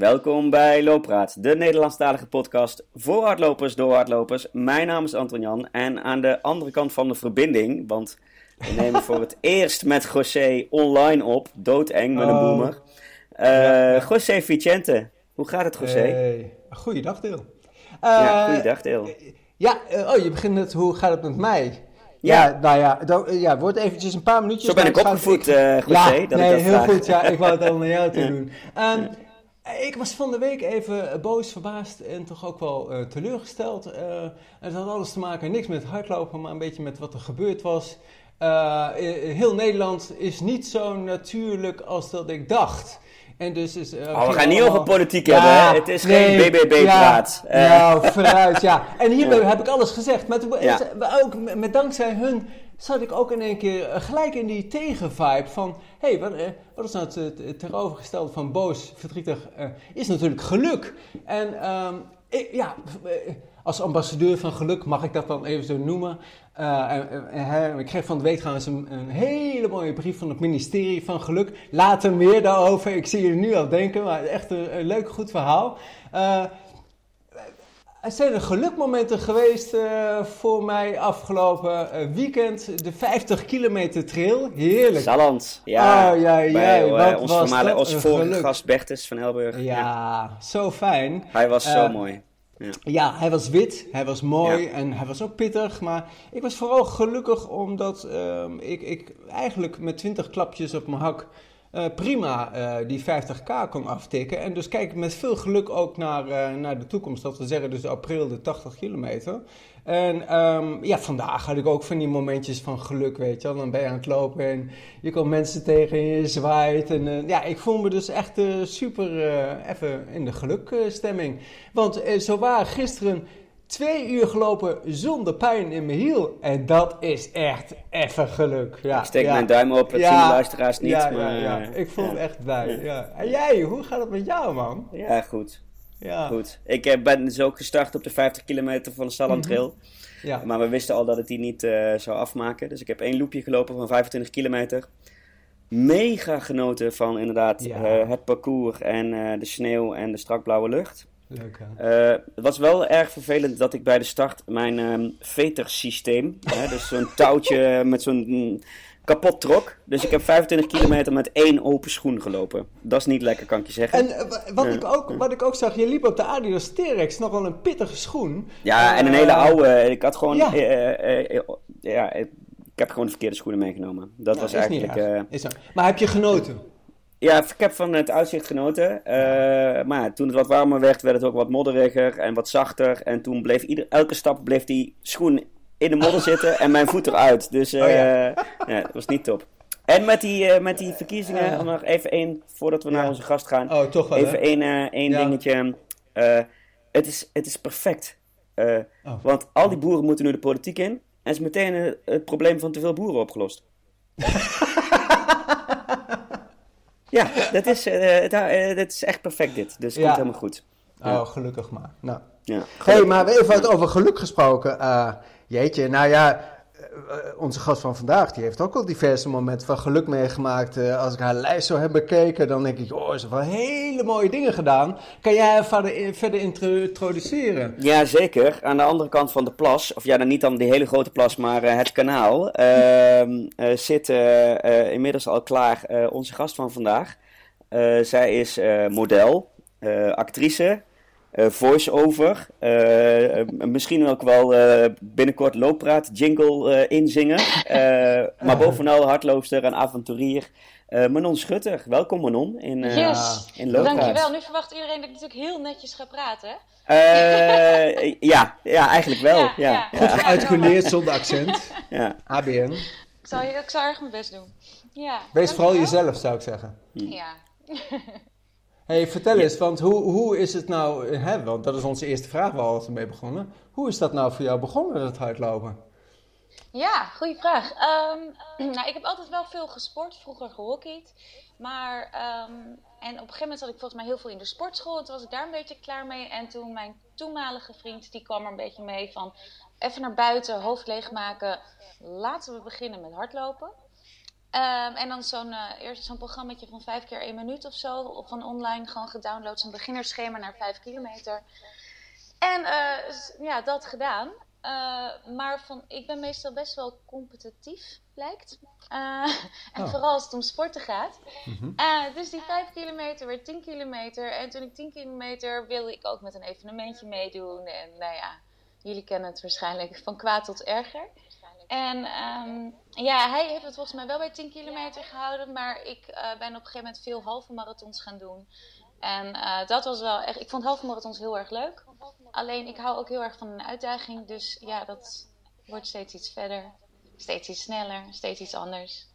Welkom bij Looppraat, de Nederlandstalige podcast voor hardlopers door hardlopers. Mijn naam is Anton Jan en aan de andere kant van de verbinding, want we nemen voor het eerst met José online op, doodeng met een Oh. boemer. Eh José Vicente, hoe gaat het José? Hey, goeiedag Deel. ja, Eh, goeiedag Deel. Ja, eh, oh, je begint met hoe gaat het met mij? Ja. Ja, nou ja, dan, ja, wordt eventjes een paar minuutjes. Zo ben ik opgevoed, ik- José, ja, dat nee, ik dat heel vraag. goed. Ja, ik wou het allemaal naar jou te doen. Ehm, Ik was van de week even boos, verbaasd en toch ook wel eh, teleurgesteld. Eh, het had alles te maken, niks met hardlopen, maar een beetje met wat er gebeurd was. Eh, heel Nederland is niet zo natuurlijk als dat ik dacht. En dus is, Oh, we gaan niet over politiek Ja, hebben, hè? het is geen BBB-praat. Ja, nou, vooruit, ja. En hierbij Ja. heb ik alles gezegd. Maar toen, ook met dankzij hun zat ik ook in één keer eh, gelijk in die tegenvibe van... Hé, hey, wat, eh, wat is nou het, tegenovergestelde van boos, verdrietig, eh, is natuurlijk geluk. En ehm, ik, ja, als ambassadeur van geluk mag ik dat dan even zo noemen. En- ik kreeg van de week trouwens een, een hele mooie brief van het ministerie van Geluk. Later meer daarover. Ik zie je nu al denken, maar echt een, een leuk, goed verhaal. Zijn er gelukmomenten geweest eh, voor mij afgelopen eh, weekend. De 50 kilometer trail. Heerlijk. Saland, ja. Oh, ja, ja, bij, eh, wat ons, ons een vorige geluk. gast Bertus van Elburg. Ja, zo fijn. Hij was zo mooi. Ja, hij was wit, hij was mooi Ja. en hij was ook pittig. Maar ik was vooral gelukkig omdat ehm, ik, ik eigenlijk met 20 klapjes op mijn hak eh, prima eh, die 50k kon aftikken. En dus kijk met veel geluk ook naar, eh, naar de toekomst. Dat we zeggen dus april de 80 kilometer. En ehm, ja, vandaag had ik ook van die momentjes van geluk, weet je wel. Dan ben je aan het lopen en je komt mensen tegen en je zwaait. En ja, ik voel me dus echt super even in de gelukstemming. Want zo waren gisteren twee uur gelopen zonder pijn in mijn hiel. En dat is echt even geluk. Ja, ik steek ja. mijn duim op, dat zien de luisteraars niet. Ja, maar, eh, ik voel me echt blij. Ja. En jij, hoe gaat het met jou, man? Ja, goed. Ja. goed. Ik eh, ben dus ook gestart op de 50 kilometer van de Salland Trail. Ja. Maar we wisten al dat het die niet eh, zou afmaken. Dus ik heb één loopje gelopen van 25 kilometer. Mega genoten van inderdaad Ja. het parcours en de sneeuw en de strakblauwe lucht. Leuk, hè? Eh, het was wel erg vervelend dat ik bij de start mijn ehm vetersysteem, hè, dus zo'n touwtje met zo'n mm, kapot trok. Dus ik heb 25 kilometer met één open schoen gelopen. Dat is niet lekker, kan ik je zeggen. En eh, wa- wat, ik ook, wat ik ook zag, je liep op de Adidas T-Rex, nog wel een pittige schoen. ja, en een Eh, hele oude. Ik had gewoon. ja. ja, ik heb gewoon de verkeerde schoenen meegenomen. Dat Ja, was niet eigenlijk. Is zo. Maar heb je genoten? Ja, ik heb van het uitzicht genoten. Eh, maar toen het wat warmer werd, werd het ook wat modderiger en wat zachter. En toen bleef ieder, elke stap bleef die schoen in de modder zitten en mijn voet eruit. Dus Oh ja. ja. dat was niet top. En met die, eh, met die verkiezingen, om nog even één, voordat we naar onze gast gaan. Oh, toch wel, even één, één Ja. dingetje. Het, is, het is perfect. Oh. Want al die boeren moeten nu de politiek in. En is meteen het probleem van te veel boeren opgelost. ja, dat is, eh, eh, dat is echt perfect dit. Dus het Ja. komt helemaal goed. Oh, gelukkig maar. Nou. Ja. Hé, maar even over geluk gesproken. Eh, jeetje, nou ja, onze gast van vandaag, die heeft ook al diverse momenten van geluk meegemaakt. Eh, als ik haar lijst zo heb bekeken, dan denk ik, oh, ze heeft wel hele mooie dingen gedaan. Kan jij haar verder, verder introduceren? Ja, zeker. Aan de andere kant van de plas, of ja, dan niet dan die hele grote plas, maar eh, het kanaal, ehm, eh, zit eh, eh, inmiddels al klaar eh, onze gast van vandaag. Eh, zij is eh, model, eh, actrice, eh, voice-over, eh, eh, misschien ook wel eh, binnenkort looppraat, jingle eh, inzingen. Eh, maar bovenal hardloopster en avonturier. Eh, Manon Schutter, welkom Manon in, eh Yes, in Looppraat. dankjewel. Nu verwacht iedereen dat ik natuurlijk heel netjes ga praten. Eh, ja, ja, eigenlijk wel. Ja, Ja. Goed zonder accent. ja. ABN. Ik zal, ik zal erg mijn best doen. Ja, Wees vooral jezelf, zou ik zeggen. Ja. hey, vertel eens, want hoe, hoe is het nou, hè, want dat is onze eerste vraag waar we altijd mee begonnen. Hoe is dat nou voor jou begonnen, dat hardlopen? ja, goede vraag. Ehm, nou, ik heb altijd wel veel gesport, vroeger gehockeyd. Maar, ehm, en op een gegeven moment zat ik volgens mij heel veel in de sportschool. En toen was ik daar een beetje klaar mee. En toen mijn toenmalige vriend, die kwam er een beetje mee van... Even naar buiten, hoofd leegmaken. Laten we beginnen met hardlopen. Ehm, en dan zo'n uh, eerst zo'n programmaatje van vijf keer één minuut of zo. Of van online gewoon gedownload. Zo'n beginnerschema naar vijf kilometer. En uh, ja, dat gedaan. Uh, maar van, ik ben meestal best wel competitief, lijkt. en oh. vooral als het om sporten gaat. Mm -hmm. dus die 5 kilometer werd 10 kilometer. En toen ik 10 kilometer wilde ik ook met een evenementje meedoen. En nou ja, jullie kennen het waarschijnlijk van kwaad tot erger. En um, ja, hij heeft het volgens mij wel bij 10 kilometer gehouden. Maar ik uh, ben op een gegeven moment veel halve marathons gaan doen. En uh, dat was wel echt. Ik vond halve marathons heel erg leuk. Alleen ik hou ook heel erg van een uitdaging. Dus ja, dat wordt steeds iets verder. Steeds iets sneller. Steeds iets anders.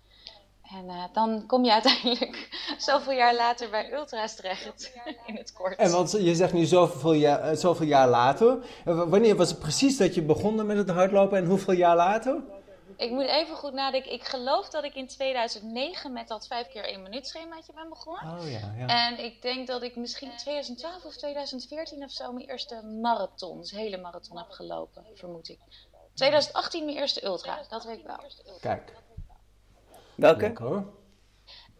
En uh, dan kom je uiteindelijk zoveel jaar later bij ultra's terecht in het kort. En want je zegt nu zoveel jaar, zoveel jaar later. Wanneer was het precies dat je begon met het hardlopen en hoeveel jaar later? Ik moet even goed nadenken. Ik geloof dat ik in 2009 met dat 5 keer 1 minuut schemaatje ben begonnen. Oh ja, ja. En ik denk dat ik misschien in 2012 of 2014 of zo mijn eerste marathon, dus hele marathon heb gelopen, vermoed ik. 2018 mijn eerste ultra, dat weet ik wel. Kijk. Welke?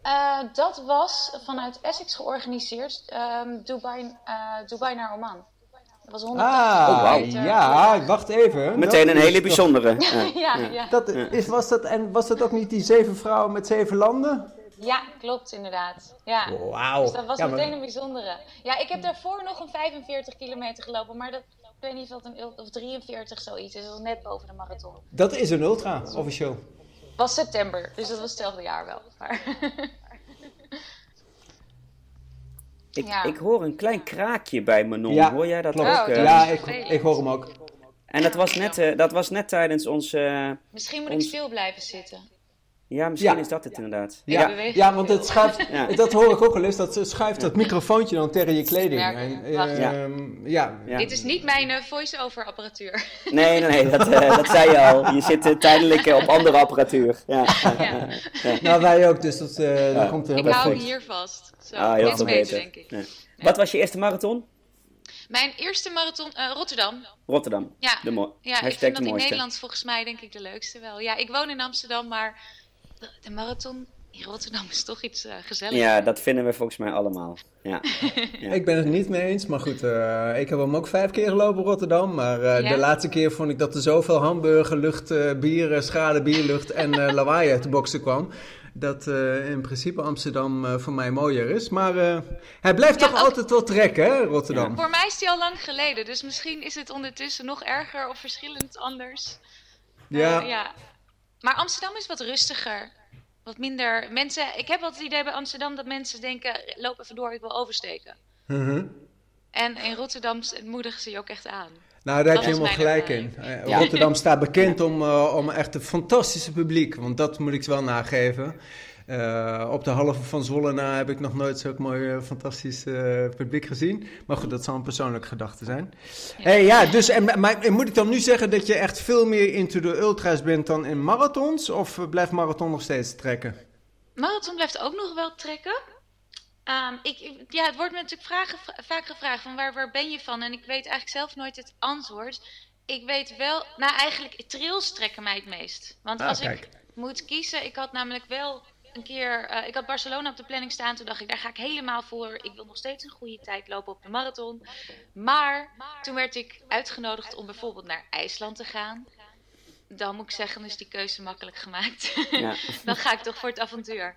Uh, dat was vanuit Essex georganiseerd, um, Dubai, uh, Dubai naar Oman. Dat was 180 ah, oh, wow. ja, wacht even. Meteen een hele bijzondere. ja, ja, ja. Dat is, was, dat, en was dat ook niet die zeven vrouwen met zeven landen? Ja, klopt inderdaad. Ja. Wauw. Dus dat was ja, meteen een bijzondere. Ja, ik heb daarvoor nog een 45 kilometer gelopen, maar dat, ik weet niet of dat een of 43 zoiets is. Dat was net boven de marathon. Dat is een ultra, officieel. Was september, dus dat was hetzelfde jaar wel. Maar ik, ja. ik hoor een klein kraakje bij Manon. Ja, hoor jij dat klopt. ook? Uh... Ja, ik, ik hoor hem ook. En dat was net, uh, dat was net tijdens onze... Uh, misschien moet ons... ik stil blijven zitten. Ja, misschien ja. is dat het inderdaad. Ja, ja want het schuift, dat hoor ik ook al eens, dat schuift dat microfoontje dan tegen je kleding. En, uh, ja. Dit is niet mijn uh, voice-over apparatuur. Nee, nee, nee dat, uh, dat zei je al. Je zit tijdelijk op andere apparatuur. Ja. Nou, wij ook, dus dat, dat komt heel Ik hou hier vast. Zo, ah, heel dit beter, denk ik. Wat was je eerste marathon? Mijn eerste marathon, Rotterdam. Rotterdam, ja. de Ja, ik vind dat in Nederland volgens mij denk ik de leukste wel. Ja, ik woon in Amsterdam, maar de marathon in Rotterdam is toch iets uh, gezelligs. Ja, dat vinden we volgens mij allemaal. Ja. ja. Ik ben het niet mee eens, maar goed, uh, ik heb hem ook vijf keer gelopen Rotterdam. Maar uh, ja? de laatste keer vond ik dat er zoveel hamburger, lucht, bier, schade bierlucht en lawaai uit de boksen kwam. Dat in principe Amsterdam voor mij mooier is. Maar hij blijft toch ook... altijd wel trekken, hè, Rotterdam? Voor mij is hij al lang geleden, dus misschien is het ondertussen nog erger of verschillend anders. Ja. ja. Maar Amsterdam is wat rustiger. Wat minder mensen. Ik heb wel het idee bij Amsterdam dat mensen denken: loop even door, ik wil oversteken. Mm En in Rotterdam moedigen ze je ook echt aan. Nou, daar heb je helemaal gelijk in. Ja. Rotterdam staat bekend om, uh, om echt een fantastische publiek. Want dat moet ik wel nageven. Uh, op de halve van Zwolle na heb ik nog nooit zo'n mooi, uh, fantastisch uh, publiek gezien. Maar goed, dat zal een persoonlijke gedachte zijn. Ja, hey, ja dus en, maar, moet ik dan nu zeggen dat je echt veel meer into de ultra's bent dan in marathons? Of blijft marathon nog steeds trekken? Marathon blijft ook nog wel trekken. Um, ik, ja, het wordt me natuurlijk vragen, vaak gevraagd van waar, waar ben je van? En ik weet eigenlijk zelf nooit het antwoord. Ik weet wel, nou eigenlijk trails trekken mij het meest. Want ah, als ik moet kiezen, ik had namelijk wel een keer, uh, ik had Barcelona op de planning staan. Toen dacht ik, daar ga ik helemaal voor. Ik wil nog steeds een goede tijd lopen op de marathon. Maar toen werd ik uitgenodigd om bijvoorbeeld naar IJsland te gaan. Dan moet ik zeggen, is die keuze makkelijk gemaakt. Ja. dan ga ik toch voor het avontuur.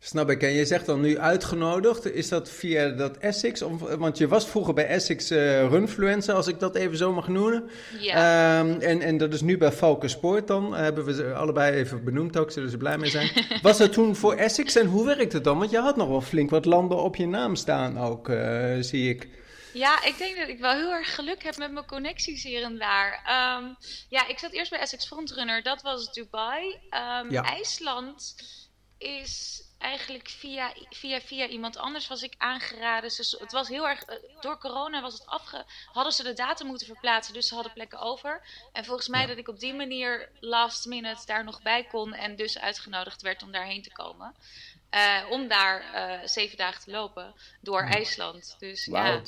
Snap ik. En je zegt dan nu uitgenodigd. Is dat via dat Essex? Want je was vroeger bij Essex uh, Runfluencer, als ik dat even zo mag noemen. Ja. Um, en, en dat is nu bij Falken Sport dan. Hebben we ze allebei even benoemd ook, zullen ze blij mee zijn. was dat toen voor Essex en hoe werkt het dan? Want je had nog wel flink wat landen op je naam staan ook, uh, zie ik. Ja, ik denk dat ik wel heel erg geluk heb met mijn connecties hier en daar. Um, ja, ik zat eerst bij Essex Frontrunner. Dat was Dubai. Um, ja. IJsland is eigenlijk via, via, via iemand anders was ik aangeraden. Dus het was heel erg. Door corona was het afge. hadden ze de datum moeten verplaatsen, dus ze hadden plekken over. En volgens mij dat ik op die manier last minute daar nog bij kon. En dus uitgenodigd werd om daarheen te komen. Uh, om daar uh, zeven dagen te lopen door IJsland. Dus wow. ja.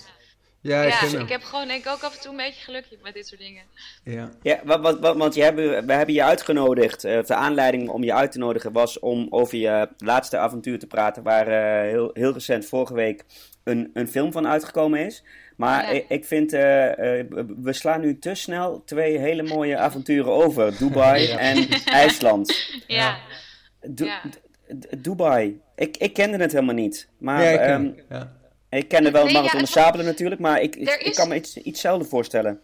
Ja, ik, ja, ken hem. ik heb gewoon denk ik ook af en toe een beetje gelukje met dit soort dingen. Ja. Ja, wat, wat, wat, want je hebben, we hebben je uitgenodigd. eh, de aanleiding om je uit te nodigen was om over je laatste avontuur te praten. Waar eh, heel, heel recent vorige week een, een film van uitgekomen is. Maar Ja. ik, ik vind, eh, eh, we slaan nu te snel twee hele mooie avonturen over. Dubai Ja. en IJsland. Ja, Du- Dubai. Ik, ik kende het helemaal niet. Maar Ja, ik ken ehm. Ja. Ik kende wel Nee, ja, Marathon de was- Sabelen natuurlijk. Maar ik, ik, kan me iets, iets zelden voorstellen.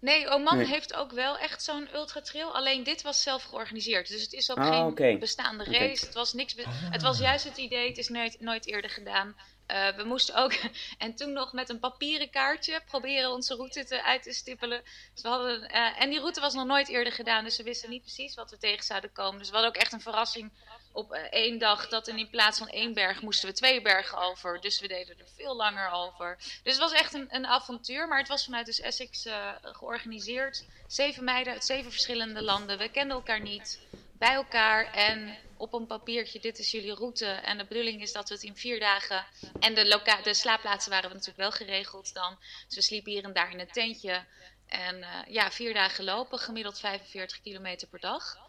Nee, Oman Nee. heeft ook wel echt zo'n ultratrail. Alleen dit was zelf georganiseerd. Dus het is ook Ah, geen bestaande race. Het was niks. be- Het was juist het idee. Het is nooit, nooit eerder gedaan. Eh, we moesten ook, en toen nog met een papieren kaartje, proberen onze route te, uit te stippelen. Dus we hadden, eh, en die route was nog nooit eerder gedaan, dus we wisten niet precies wat we tegen zouden komen. Dus we hadden ook echt een verrassing op eh, één dag, dat in plaats van één berg moesten we twee bergen over. Dus we deden er veel langer over. Dus het was echt een, een avontuur, maar het was vanuit dus Essex eh, georganiseerd. Zeven meiden uit zeven verschillende landen, we kenden elkaar niet, bij elkaar en op een papiertje, dit is jullie route. En de bedoeling is dat we het in vier dagen, en de, de slaapplaatsen waren we natuurlijk wel geregeld dan. Dus we sliepen hier en daar in een tentje. En eh, ja, vier dagen lopen, gemiddeld 45 kilometer per dag.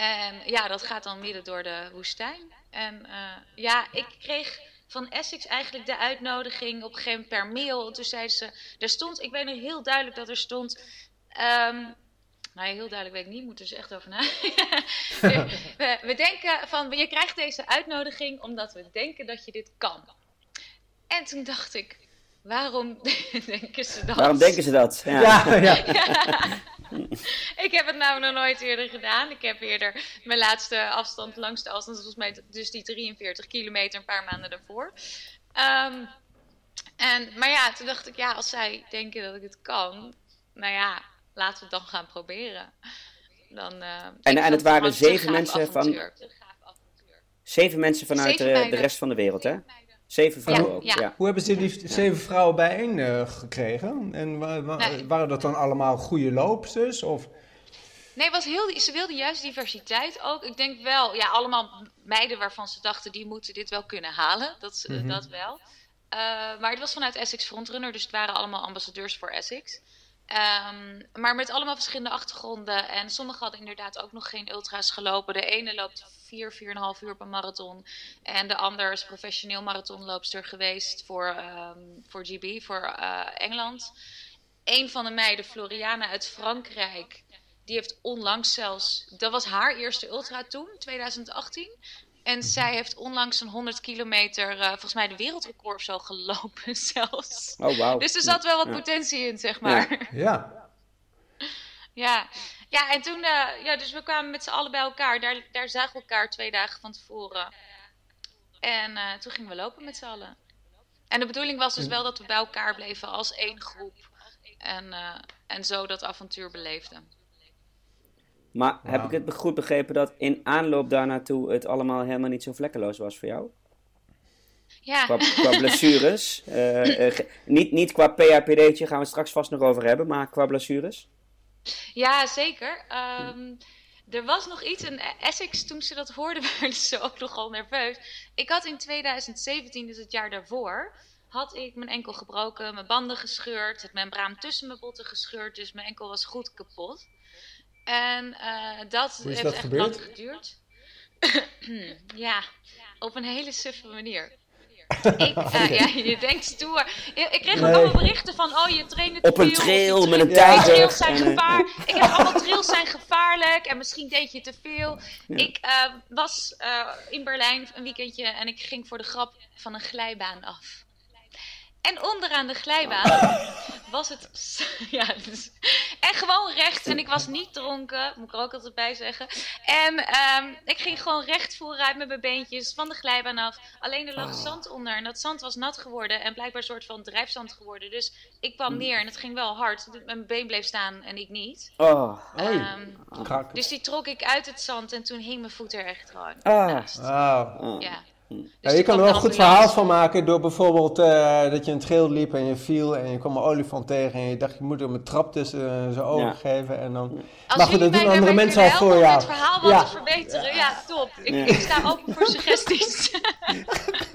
En ja, dat gaat dan midden door de woestijn. En eh, ja, ik kreeg van Essex eigenlijk de uitnodiging op een gegeven moment per mail. En toen zeiden ze, er stond, ik weet nog heel duidelijk dat er stond... ehm, nou, heel duidelijk weet ik niet, moet er dus echt over na. we, we denken van, je krijgt deze uitnodiging omdat we denken dat je dit kan. En toen dacht ik, waarom denken ze dat? Waarom denken ze dat? Ja. Ja, ja. Ik heb het nou nog nooit eerder gedaan. Ik heb eerder mijn laatste afstand, langste afstand, volgens mij dus die 43 kilometer een paar maanden daarvoor. Ehm, en, maar ja, toen dacht ik, ja, als zij denken dat ik het kan, nou ja, laten we het dan gaan proberen. Dan, eh, en vond het waren zeven mensen van- avontuur. Zeven mensen vanuit Zeven de, de rest van de wereld, hè? Zeven vrouwen Ja, ook. ja. Ja. Hoe hebben ze die zeven vrouwen bijeen eh, gekregen? En wa- wa- Nee. waren dat dan allemaal goede loopsters? Of? Nee, was heel, ze wilden juist diversiteit ook. Ik denk wel, ja, allemaal meiden waarvan ze dachten die moeten dit wel kunnen halen. Dat, Mhm. dat wel. Eh, maar het was vanuit Essex Frontrunner, dus het waren allemaal ambassadeurs voor Essex. Ehm, maar met allemaal verschillende achtergronden. En sommigen hadden inderdaad ook nog geen ultra's gelopen. De ene loopt 4, 4,5 uur per marathon. En de ander is professioneel marathonloopster geweest voor, ehm, voor GB, voor eh, Engeland. Een van de meiden, Floriana uit Frankrijk, die heeft onlangs zelfs, dat was haar eerste ultra toen, 2018. En zij heeft onlangs een 100 kilometer, eh, volgens mij de wereldrecord of zo gelopen zelfs. Oh, wauw. Dus er zat wel wat Ja. potentie in, zeg maar. Ja. Ja, ja en toen, eh, ja, dus we kwamen met z'n allen bij elkaar. Daar, daar zagen we elkaar twee dagen van tevoren. En eh, toen gingen we lopen met z'n allen. En de bedoeling was dus wel dat we bij elkaar bleven als één groep. En, eh, en zo dat avontuur beleefden. Maar heb Wauw. ik het goed begrepen dat in aanloop daar naartoe het allemaal helemaal niet zo vlekkeloos was voor jou? Ja, Qua, qua blessures. niet, niet qua PHPD'tje, gaan we het straks vast nog over hebben, maar qua blessures. Ja zeker. Ehm, er was nog iets, en Essex, toen ze dat hoorden, werden ze ook nogal nerveus. Ik had in 2017, dus het jaar daarvoor, had ik mijn enkel gebroken, mijn banden gescheurd, het membraan tussen mijn botten gescheurd, dus mijn enkel was goed kapot. En eh, dat Hoe is heeft dat echt gebeurd? lang geduurd. ja, op een hele suffe manier. Ik, eh, ja, je denkt stoer. Ik, ik kreeg ook Nee. allemaal berichten van, oh je traint te Op een trail met een tijger. Trails zijn gevaar. Ik heb allemaal trails zijn gevaarlijk en misschien deed je te veel. Ja. Ik eh, was eh, in Berlijn een weekendje en ik ging voor de grap van een glijbaan af. En onderaan de glijbaan was het. Ja, dus, en gewoon recht. En ik was niet dronken, moet ik er ook altijd bij zeggen. En ehm, ik ging gewoon recht vooruit met mijn beentjes van de glijbaan af. Alleen er lag Oh. zand onder. En dat zand was nat geworden en blijkbaar een soort van drijfzand geworden. Dus ik kwam neer en het ging wel hard. Mijn been bleef staan en ik niet. Oh. Ehm, Krak. dus die trok ik uit het zand en toen hing mijn voet er echt gewoon Ah. naast. Oh. Ja. Ja, Dus je kan er wel een goed verhaal van maken door bijvoorbeeld eh, dat je een trail liep en je viel en je kwam een olifant tegen en je dacht je moet hem een trap tussen eh, zijn ogen Ja. geven en dan... Als Maar goed, dat doen andere mensen al voor jou. het verhaal wat te verbeteren, ja, top. Ik, Ja. ik sta open voor suggesties.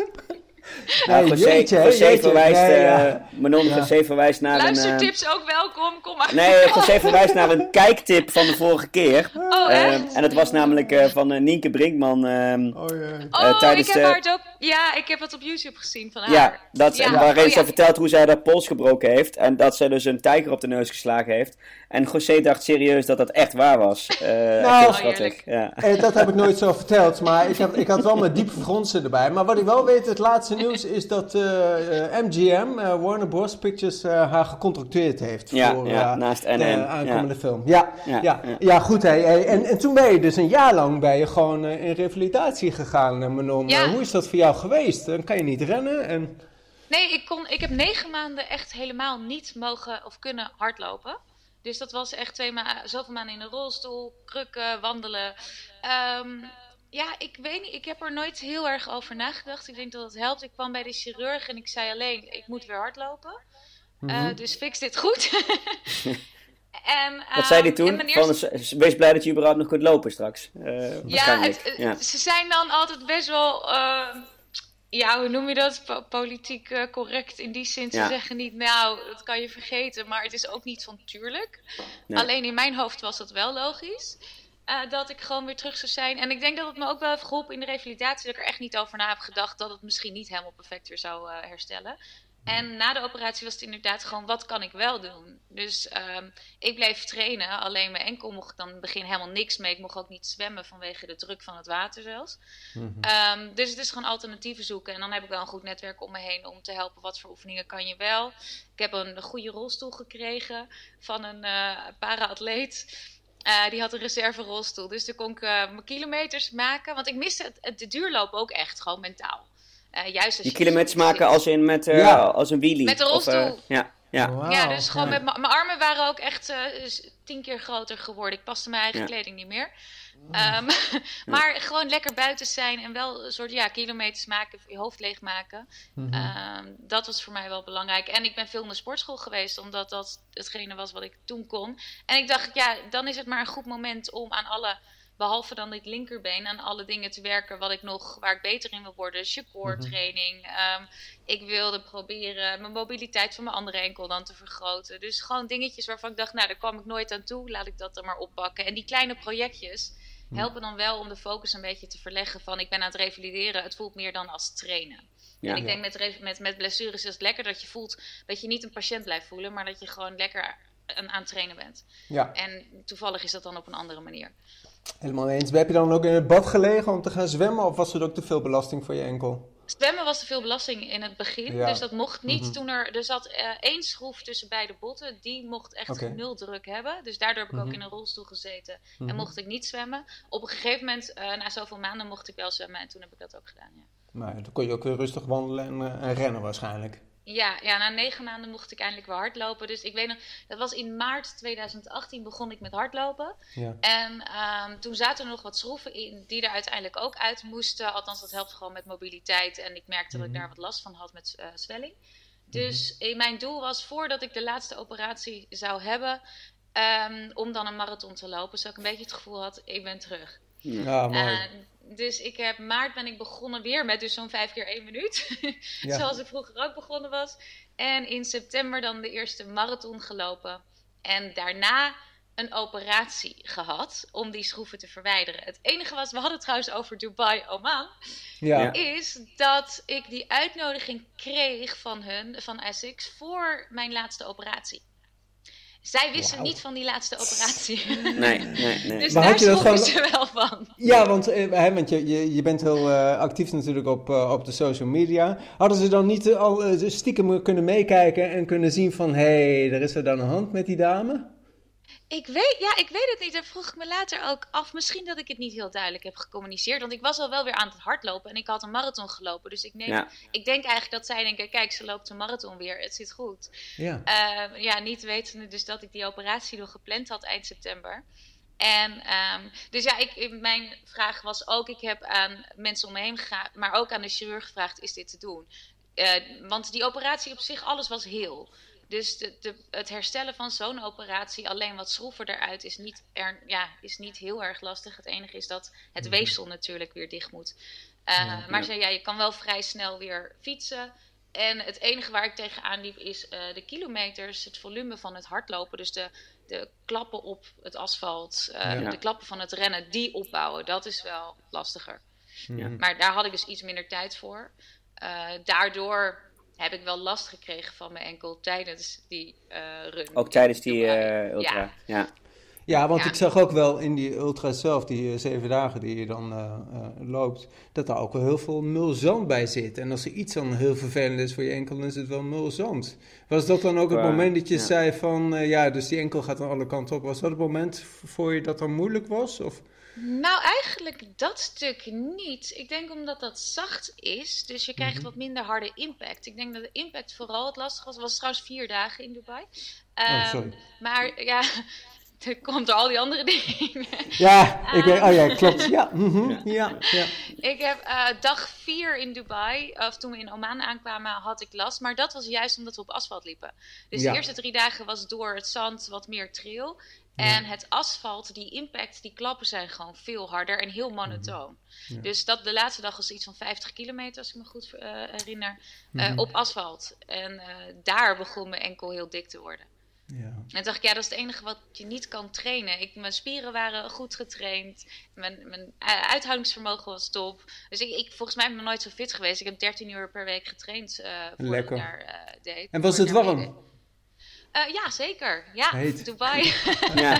Nee, José, jeetje, hè, José jeetje. verwijst, Nee, eh, ja. Manon, Ja. José verwijst naar een... eh, Luistertips ook welkom, kom maar. nee, José verwijst naar een kijktip van de vorige keer. Oh, Eh, echt? en dat was namelijk eh, van eh, Nienke Brinkman. ehm, Oh. Oh, eh, tijdens ik heb haar ook... Ja, ik heb het op YouTube gezien van haar. Ja, dat, Ja. waarin Oh, ze vertelt hoe zij haar pols gebroken heeft. En dat ze dus een tijger op de neus geslagen heeft. En José dacht serieus dat dat echt waar was. Eh Nou, heerlijk. Ja. Eh, dat heb ik nooit zo verteld, maar ik, heb, ik had wel mijn diep fronsen erbij. Maar wat ik wel weet, het laatste nieuws is dat MGM, eh, Warner Bros. Pictures, haar gecontracteerd heeft Ja, voor ja, naast de aankomende film. Ja, ja, Ja, ja. ja. goed. Hey, hey. En, en toen ben je dus een jaar lang ben je gewoon in revalidatie gegaan, Manon. Ja. Hoe is dat voor jou geweest? Dan kan je niet rennen en... Nee, ik, kon, ik heb negen maanden echt helemaal niet mogen of kunnen hardlopen. Dus dat was echt twee ma zoveel maanden in een rolstoel, krukken, wandelen. Ehm, ja, ik weet niet, ik heb er nooit heel erg over nagedacht. Ik denk dat het helpt. Ik kwam bij de chirurg en ik zei alleen, ik moet weer hardlopen. Mhm. dus fix dit goed. en, Wat zei hij ehm, en toen? Van, eerste- "S- wees blij dat je überhaupt nog kunt lopen straks. Eh, Ja, het- ja. ze zijn dan altijd best wel, eh, ja, hoe noem je dat? Po- politiek eh, correct in die zin. Ze Ja. zeggen niet, nou, dat kan je vergeten, maar het is ook niet van tuurlijk. Nee. Alleen in mijn hoofd was dat wel logisch. eh, dat ik gewoon weer terug zou zijn. En ik denk dat het me ook wel heeft geholpen in de revalidatie. Dat ik er echt niet over na heb gedacht dat het misschien niet helemaal perfect weer zou eh, herstellen. En na de operatie was het inderdaad gewoon, wat kan ik wel doen? Dus ehm, ik bleef trainen, alleen mijn enkel mocht ik dan in het begin helemaal niks mee. Ik mocht ook niet zwemmen vanwege de druk van het water zelfs. Ehm, dus het is gewoon alternatieven zoeken. En dan heb ik wel een goed netwerk om me heen om te helpen. Wat voor oefeningen kan je wel? Ik heb een goede rolstoel gekregen van een eh para-atleet. Eh, die had een reserve-rolstoel. Dus toen kon ik eh, mijn kilometers maken. Want ik miste het, het, de duurlopen ook echt, gewoon mentaal. Eh, juist als Je je kilometers zit. maken als in met eh, Ja. als een wheelie. Met de Of, eh, rolstoel. ja, ja. Ja, dus gewoon ja. met mijn armen waren ook echt eh, s- tien keer groter geworden. Ik paste mijn eigen Ja. kleding niet meer. Ehm, maar gewoon lekker buiten zijn en wel een soort ja, kilometers maken, je hoofd leegmaken. Mhm. Ehm, dat was voor mij wel belangrijk. En ik ben veel in de sportschool geweest, omdat dat hetgene was wat ik toen kon. En ik dacht, ja, dan is het maar een goed moment om aan alle, behalve dan dit linkerbeen, aan alle dingen te werken wat ik nog, waar ik beter in wil worden. Dus je core training. Ehm, ik wilde proberen mijn mobiliteit van mijn andere enkel dan te vergroten. Dus gewoon dingetjes waarvan ik dacht, nou, daar kwam ik nooit aan toe. Laat ik dat dan maar oppakken. En die kleine projectjes helpen dan wel om de focus een beetje te verleggen van ik ben aan het revalideren. Het voelt meer dan als trainen. Ja. en ik denk met, met, met blessures is het lekker dat je voelt dat je niet een patiënt blijft voelen, maar dat je gewoon lekker aan, aan het trainen bent. Ja, En toevallig is dat dan op een andere manier. Helemaal eens. Heb je dan ook in het bad gelegen om te gaan zwemmen of was er ook te veel belasting voor je enkel? Zwemmen was te veel belasting in het begin, Ja. dus dat mocht niet. Mhm. Toen er, er zat eh, één schroef tussen beide botten, die mocht echt nul druk hebben. Dus daardoor heb ik ook Mhm. in een rolstoel gezeten Mhm. en mocht ik niet zwemmen. Op een gegeven moment, eh, na zoveel maanden, mocht ik wel zwemmen en toen heb ik dat ook gedaan. Ja. Maar dan kon je ook weer rustig wandelen en, eh, en rennen waarschijnlijk. Ja, ja, na negen maanden mocht ik eindelijk weer hardlopen. Dus ik weet nog, dat was in maart 2018 begon ik met hardlopen. Ja. En ehm, toen zaten er nog wat schroeven in die er uiteindelijk ook uit moesten. Althans, dat helpt gewoon met mobiliteit. En ik merkte dat ik Mhm. daar wat last van had met eh, zwelling. Dus eh, mijn doel was voordat ik de laatste operatie zou hebben, ehm, om dan een marathon te lopen. Zodat ik een beetje het gevoel had, ik ben terug. Ja, mooi. Eh, dus ik heb maart ben ik begonnen weer met dus zo'n vijf keer één minuut. Ja. Zoals ik vroeger ook begonnen was. En in september dan de eerste marathon gelopen. En daarna een operatie gehad om die schroeven te verwijderen. Het enige was, we hadden het trouwens over Dubai, Oman, ja. Ja. is dat ik die uitnodiging kreeg van hun, van Essex, voor mijn laatste operatie. Zij wisten niet van die laatste operatie. Nee, nee, nee. dus Maar daar had je dat schrokken gewoon- ze wel van. Ja, want, eh, hè, want je, je, je bent heel eh, actief natuurlijk op, eh, op de social media. Hadden ze dan niet al eh, stiekem kunnen meekijken en kunnen zien van... hé, hey, er is er dan een hand met die dame? Ik weet, ja, ik weet het niet. Daar vroeg ik me later ook af. Misschien dat ik het niet heel duidelijk heb gecommuniceerd. Want ik was al wel weer aan het hardlopen en ik had een marathon gelopen. Dus ik, neem, Ja. ik denk eigenlijk dat zij denken: kijk, ze loopt een marathon weer. Het zit goed. Ja. Eh, ja, niet wetende dus dat ik die operatie nog gepland had eind september. En ehm, dus ja, ik, mijn vraag was ook: ik heb aan mensen om me heen gevraagd, maar ook aan de chirurg gevraagd: is dit te doen? Eh, want die operatie op zich, alles was heel. Dus de, de, het herstellen van zo'n operatie, alleen wat schroeven eruit, is niet, er, ja, is niet heel erg lastig. Het enige is dat het weefsel natuurlijk weer dicht moet. Uh, maar zei ja, je kan wel vrij snel weer fietsen. En het enige waar ik tegenaan liep is uh, de kilometers, het volume van het hardlopen. Dus de, de klappen op het asfalt, uh, ja. de klappen van het rennen, die opbouwen. Dat is wel lastiger. Ja. Maar daar had ik dus iets minder tijd voor. Daardoor heb ik wel last gekregen van mijn enkel tijdens die run. Ook tijdens die ultra, ja. ja. Ja, want ik zag ook wel in die ultra zelf, die uh, zeven dagen die je dan uh, uh, loopt, dat er ook wel heel veel mulzand bij zit. En als er iets dan heel vervelend is voor je enkel, dan is het wel mulzand. Was dat dan ook het moment dat je ja. zei van, ja, dus die enkel gaat aan alle kanten op. Was dat het moment voor je dat dan moeilijk was? Of... Nou, eigenlijk dat stuk niet. Ik denk omdat dat zacht is, dus je krijgt mm -hmm. wat minder harde impact. Ik denk dat de impact vooral het lastig was. Het was trouwens vier dagen in Dubai. Um, oh, sorry. Maar ja, er komt er al die andere dingen. Ja, ik weet, oh ja, klopt. Ja, mm -hmm, ja, ja. Ik heb uh, dag vier in Dubai, of toen we in Oman aankwamen, had ik last. Maar dat was juist omdat we op asfalt liepen. Dus ja. de eerste drie dagen was door het zand wat meer trail. En ja. het asfalt, die impact, die klappen zijn gewoon veel harder en heel monotoon. Ja. Dus dat, de laatste dag was iets van 50 kilometer, als ik me goed uh, herinner, uh, mm -hmm. op asfalt. En uh, daar begon mijn enkel heel dik te worden. Ja. En dacht ik, ja, dat is het enige wat je niet kan trainen. Ik, mijn spieren waren goed getraind. Mijn, mijn uithoudingsvermogen was top. Dus ik, ik, volgens mij ben ik nog nooit zo fit geweest. Ik heb 13 uur per week getraind uh, voordat Lekker. ik daar deed. En was het warm? Uh, ja, zeker. Ja, Heet. Dubai. Ja.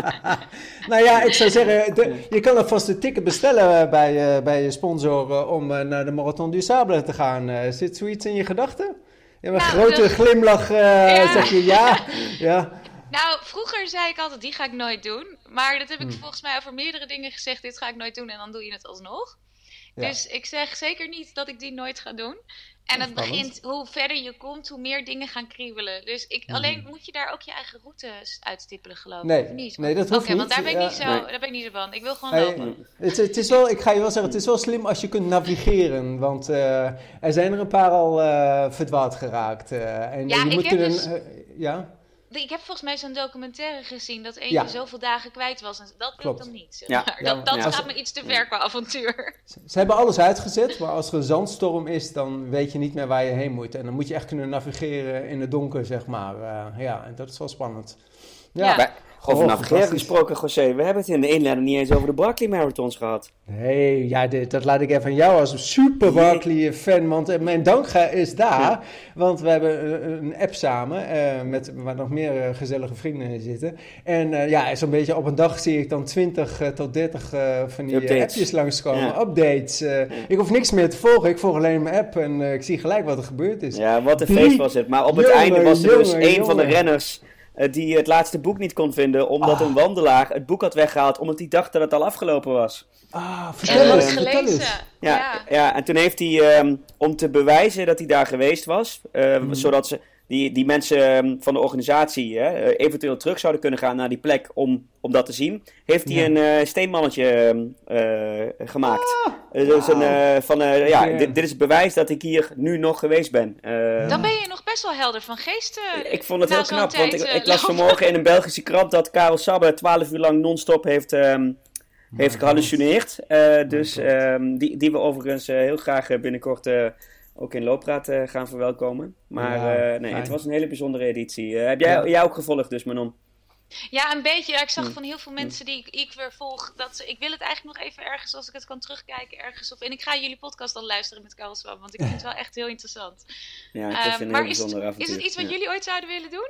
nou ja, ik zou zeggen, de, je kan alvast de ticket bestellen bij, uh, bij je sponsor om uh, naar de Marathon du Sable te gaan. zit zoiets in je gedachten? Met een nou, grote glimlach uh, ja. zeg je ja. ja. Nou, vroeger zei ik altijd, die ga ik nooit doen. Maar dat heb ik hmm. volgens mij over meerdere dingen gezegd. Dit ga ik nooit doen en dan doe je het alsnog. Ja. Dus ik zeg zeker niet dat ik die nooit ga doen. En het begint, hoe verder je komt, hoe meer dingen gaan kriebelen. Dus ik, Mhm. alleen moet je daar ook je eigen route uitstippelen, geloof ik. Nee, of niet? nee dat hoeft Oké, niet. want daar ben, ik Ja, niet zo, nee. daar ben ik niet zo van. Ik wil gewoon Hey, lopen. het, het is wel, ik ga je wel zeggen, het is wel slim als je kunt navigeren. Want eh, er zijn er een paar al eh, verdwaald geraakt. eh, en Ja, je ik moet heb kunnen. dus- ja, Ik heb volgens mij zo'n documentaire gezien dat eentje Ja. zoveel dagen kwijt was. En dat Klopt. dan niet. Zeg maar. Ja, Dat, dat ja. gaat me iets te ver qua avontuur. ze hebben alles uitgezet, maar als er een zandstorm is, dan weet je niet meer waar je heen moet. En dan moet je echt kunnen navigeren in het donker, zeg maar. Eh, ja, en dat is wel spannend. Ja, Over Oh, gesproken, José. We hebben het in de inleiding niet eens over de Barkley Marathons gehad. Nee, ja, dit, dat laat ik even aan jou als een super Barkley-fan. Want eh, mijn dank is daar. Ja. Want we hebben een, een app samen. eh, met, waar nog meer eh, gezellige vrienden in zitten. En eh, ja, zo'n beetje op een dag zie ik dan 20 eh, tot 30 eh, van die eh, Updates. appjes langskomen. Ja. Updates. eh. Ik hoef niks meer te volgen. Ik volg alleen mijn app. En eh, ik zie gelijk wat er gebeurd is. Ja, wat een feest was het. Maar op het einde was er dus een van de renners eh, die het laatste boek niet kon vinden. Omdat Ah. een wandelaar het boek had weggehaald. Omdat hij dacht dat het al afgelopen was. Ah, vertel Eh, eens. Eens. Ja, Ja. ja. en toen heeft hij, ehm, om te bewijzen dat hij daar geweest was, eh, Mhm. zodat ze, die, die mensen ehm, van de organisatie hè, eh, eventueel terug zouden kunnen gaan naar die plek om, om dat te zien, heeft hij Ja. een eh, steenmannetje ehm, eh, gemaakt. Ah, dus een, eh, van, eh, ja, dit, dit is het bewijs dat ik hier nu nog geweest ben. Eh, Dan ben je nog best wel helder van geest. ik vond het heel knap, want ik, ik las vanmorgen in een Belgische krant dat Karel Sabbe 12 uur lang non-stop heeft, ehm, heeft gehallucineerd. Eh, dus ehm, die, die we overigens heel graag binnenkort eh, ook in Loopraad eh, gaan verwelkomen. Maar Ja, eh, nee, het was een hele bijzondere editie. Eh, heb jij, Ja. jij ook gevolgd dus, Manon? Ja, een beetje. Ja, ik zag Mm. van heel veel mensen die ik, ik weer volg. Dat ze, ik wil het eigenlijk nog even ergens, als ik het kan terugkijken, ergens op. En ik ga jullie podcast dan luisteren met Karel Swam, want ik vind het wel echt heel interessant. Ja, het Ehm, is een maar heel is het, bijzonder is het iets wat Ja. jullie ooit zouden willen doen?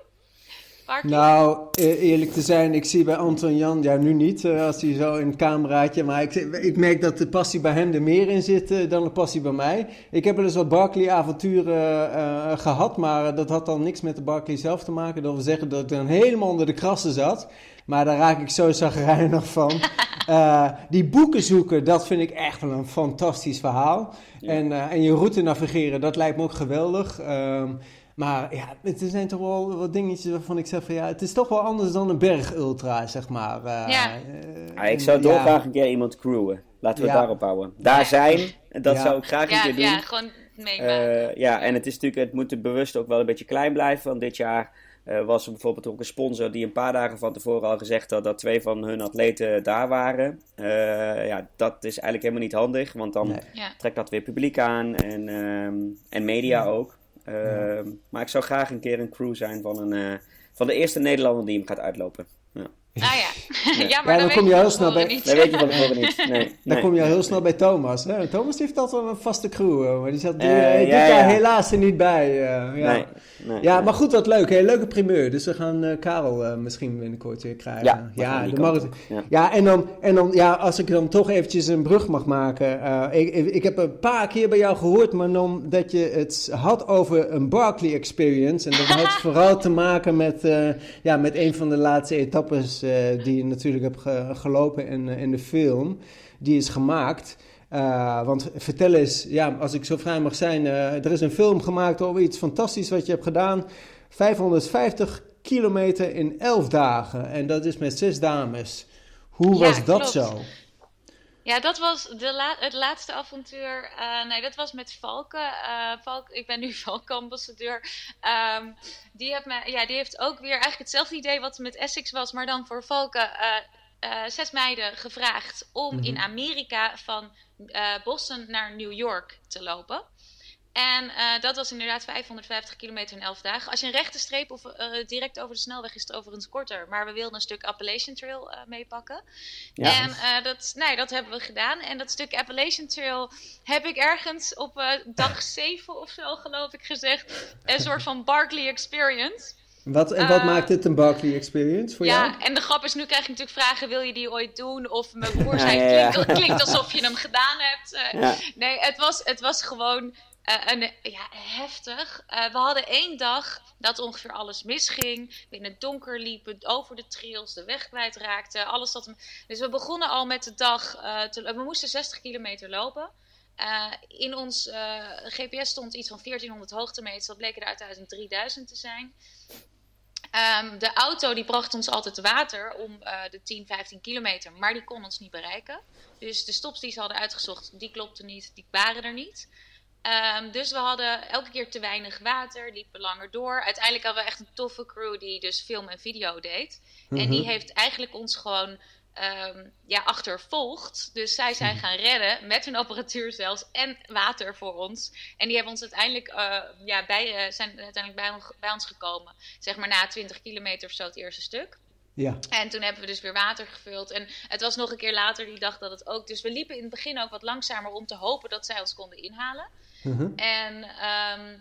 Nou, e- eerlijk te zijn, ik zie bij Anton Jan, ja nu niet, eh, als hij zo in het cameraatje, maar ik, ik merk dat de passie bij hem er meer in zit eh, dan de passie bij mij. Ik heb wel eens wat Barkley-avonturen eh, gehad, maar dat had dan niks met de Barkley zelf te maken. Dat wil zeggen dat ik dan helemaal onder de krassen zat, maar daar raak ik zo zagrijnig van. Die boeken zoeken, dat vind ik echt wel een fantastisch verhaal. Ja. En, en je route navigeren, dat lijkt me ook geweldig. Ehm, maar ja, het er zijn toch wel wat dingetjes waarvan ik zeg van ja, het is toch wel anders dan een bergultra, zeg maar. Eh, Ja. eh, Ah, ik zou dolgraag ja, een keer iemand crewen. Laten we Ja. het daarop houden. Daar zijn, dat Ja. zou ik graag een ja, keer doen. ja, gewoon meemaken. Uh, ja, en het, is natuurlijk, het moet bewust ook wel een beetje klein blijven. Want dit jaar uh, was er bijvoorbeeld ook een sponsor die een paar dagen van tevoren al gezegd had dat twee van hun atleten daar waren. Uh, ja, dat is eigenlijk helemaal niet handig, want dan nee. ja. trekt dat weer publiek aan en, um, en media ja. ook. Ja. Maar ik zou graag een keer een crew zijn van, een, van de eerste Nederlander die hem gaat uitlopen. Ah ja. ja, ja, maar ja, dan, dan kom je heel snel bij. Niet. Dat weet je van tevoren niet. Nee, dan nee. kom je al heel snel bij Thomas. Hè? Thomas heeft altijd wel een vaste crew, maar die zat uh, dit ja, jaar ja. helaas er niet bij. uh, ja. Nee, nee, ja, nee. maar goed, wat leuk. Hè? Leuke primeur. Dus we gaan eh, Karel eh, misschien binnenkort weer krijgen. Ja, de op, ja. Ja, en dan, en dan, ja, als ik dan toch eventjes een brug mag maken. eh, ik, ik, ik heb een paar keer bij jou gehoord, Manon, dat je het had over een Barclay Experience. En dat had vooral te maken met, eh, ja, met een van de laatste etappes eh, die je natuurlijk hebt ge- gelopen in, eh, in de film. Die is gemaakt. Uh, want vertel eens, ja, als ik zo vrij mag zijn, uh, er is een film gemaakt over iets fantastisch wat je hebt gedaan. 550 kilometer in 11 dagen. En dat is met zes dames. Hoe Ja, was dat klopt. zo? Ja, dat was de la het laatste avontuur. Eh, nee, dat was met Valken. Eh, Valk, ik ben nu Valk-ambassadeur. Ehm, die, heeft me, ja, die heeft ook weer eigenlijk hetzelfde idee wat met Essex was, maar dan voor Valken. eh, zes meiden gevraagd om Mhm. in Amerika van Boston naar New York te lopen. En eh, dat was inderdaad 550 kilometer in 11 dagen. Als je een rechte streep of eh, direct over de snelweg is het overigens korter. Maar we wilden een stuk Appalachian Trail eh, meepakken. Ja. En dat, nee, dat hebben we gedaan. En dat stuk Appalachian Trail heb ik ergens op dag 7 of zo, geloof ik, gezegd. Een soort van Barkley Experience. Wat, en wat maakt dit een Barclay Experience voor jou? Ja, en de grap is, nu krijg je natuurlijk vragen, wil je die ooit doen? Of mijn broer zei, ja, ja. klinkt, klinkt alsof je hem gedaan hebt. Nee, het was, het was gewoon eh, ja, heftig. Eh, we hadden één dag dat ongeveer alles misging. We in het donker liepen, over de trails, de weg kwijtraakten. Alles dat... Dus we begonnen al met de dag, eh, we moesten 60 kilometer lopen. In ons GPS stond iets van 1400 hoogtemeters. Dat bleken er uiteindelijk 3000 te zijn. Ehm, de auto die bracht ons altijd water om de 10, 15 kilometer, maar die kon ons niet bereiken. Dus de stops die ze hadden uitgezocht, die klopten niet, die waren er niet. Ehm, dus we hadden elke keer te weinig water, liepen langer door. Uiteindelijk hadden we echt een toffe crew die dus film en video deed. En die Mhm. heeft eigenlijk ons gewoon ehm, ja, achtervolgd. Dus zij zijn gaan redden met hun apparatuur zelfs en water voor ons. En die hebben ons uiteindelijk, eh, ja, bij, eh, zijn uiteindelijk bij ons gekomen. Zeg maar na 20 kilometer of zo het eerste stuk. Ja. En toen hebben we dus weer water gevuld. En het was nog een keer later die dag dat het ook. Dus we liepen in het begin ook wat langzamer om te hopen dat zij ons konden inhalen. Mhm. En ehm,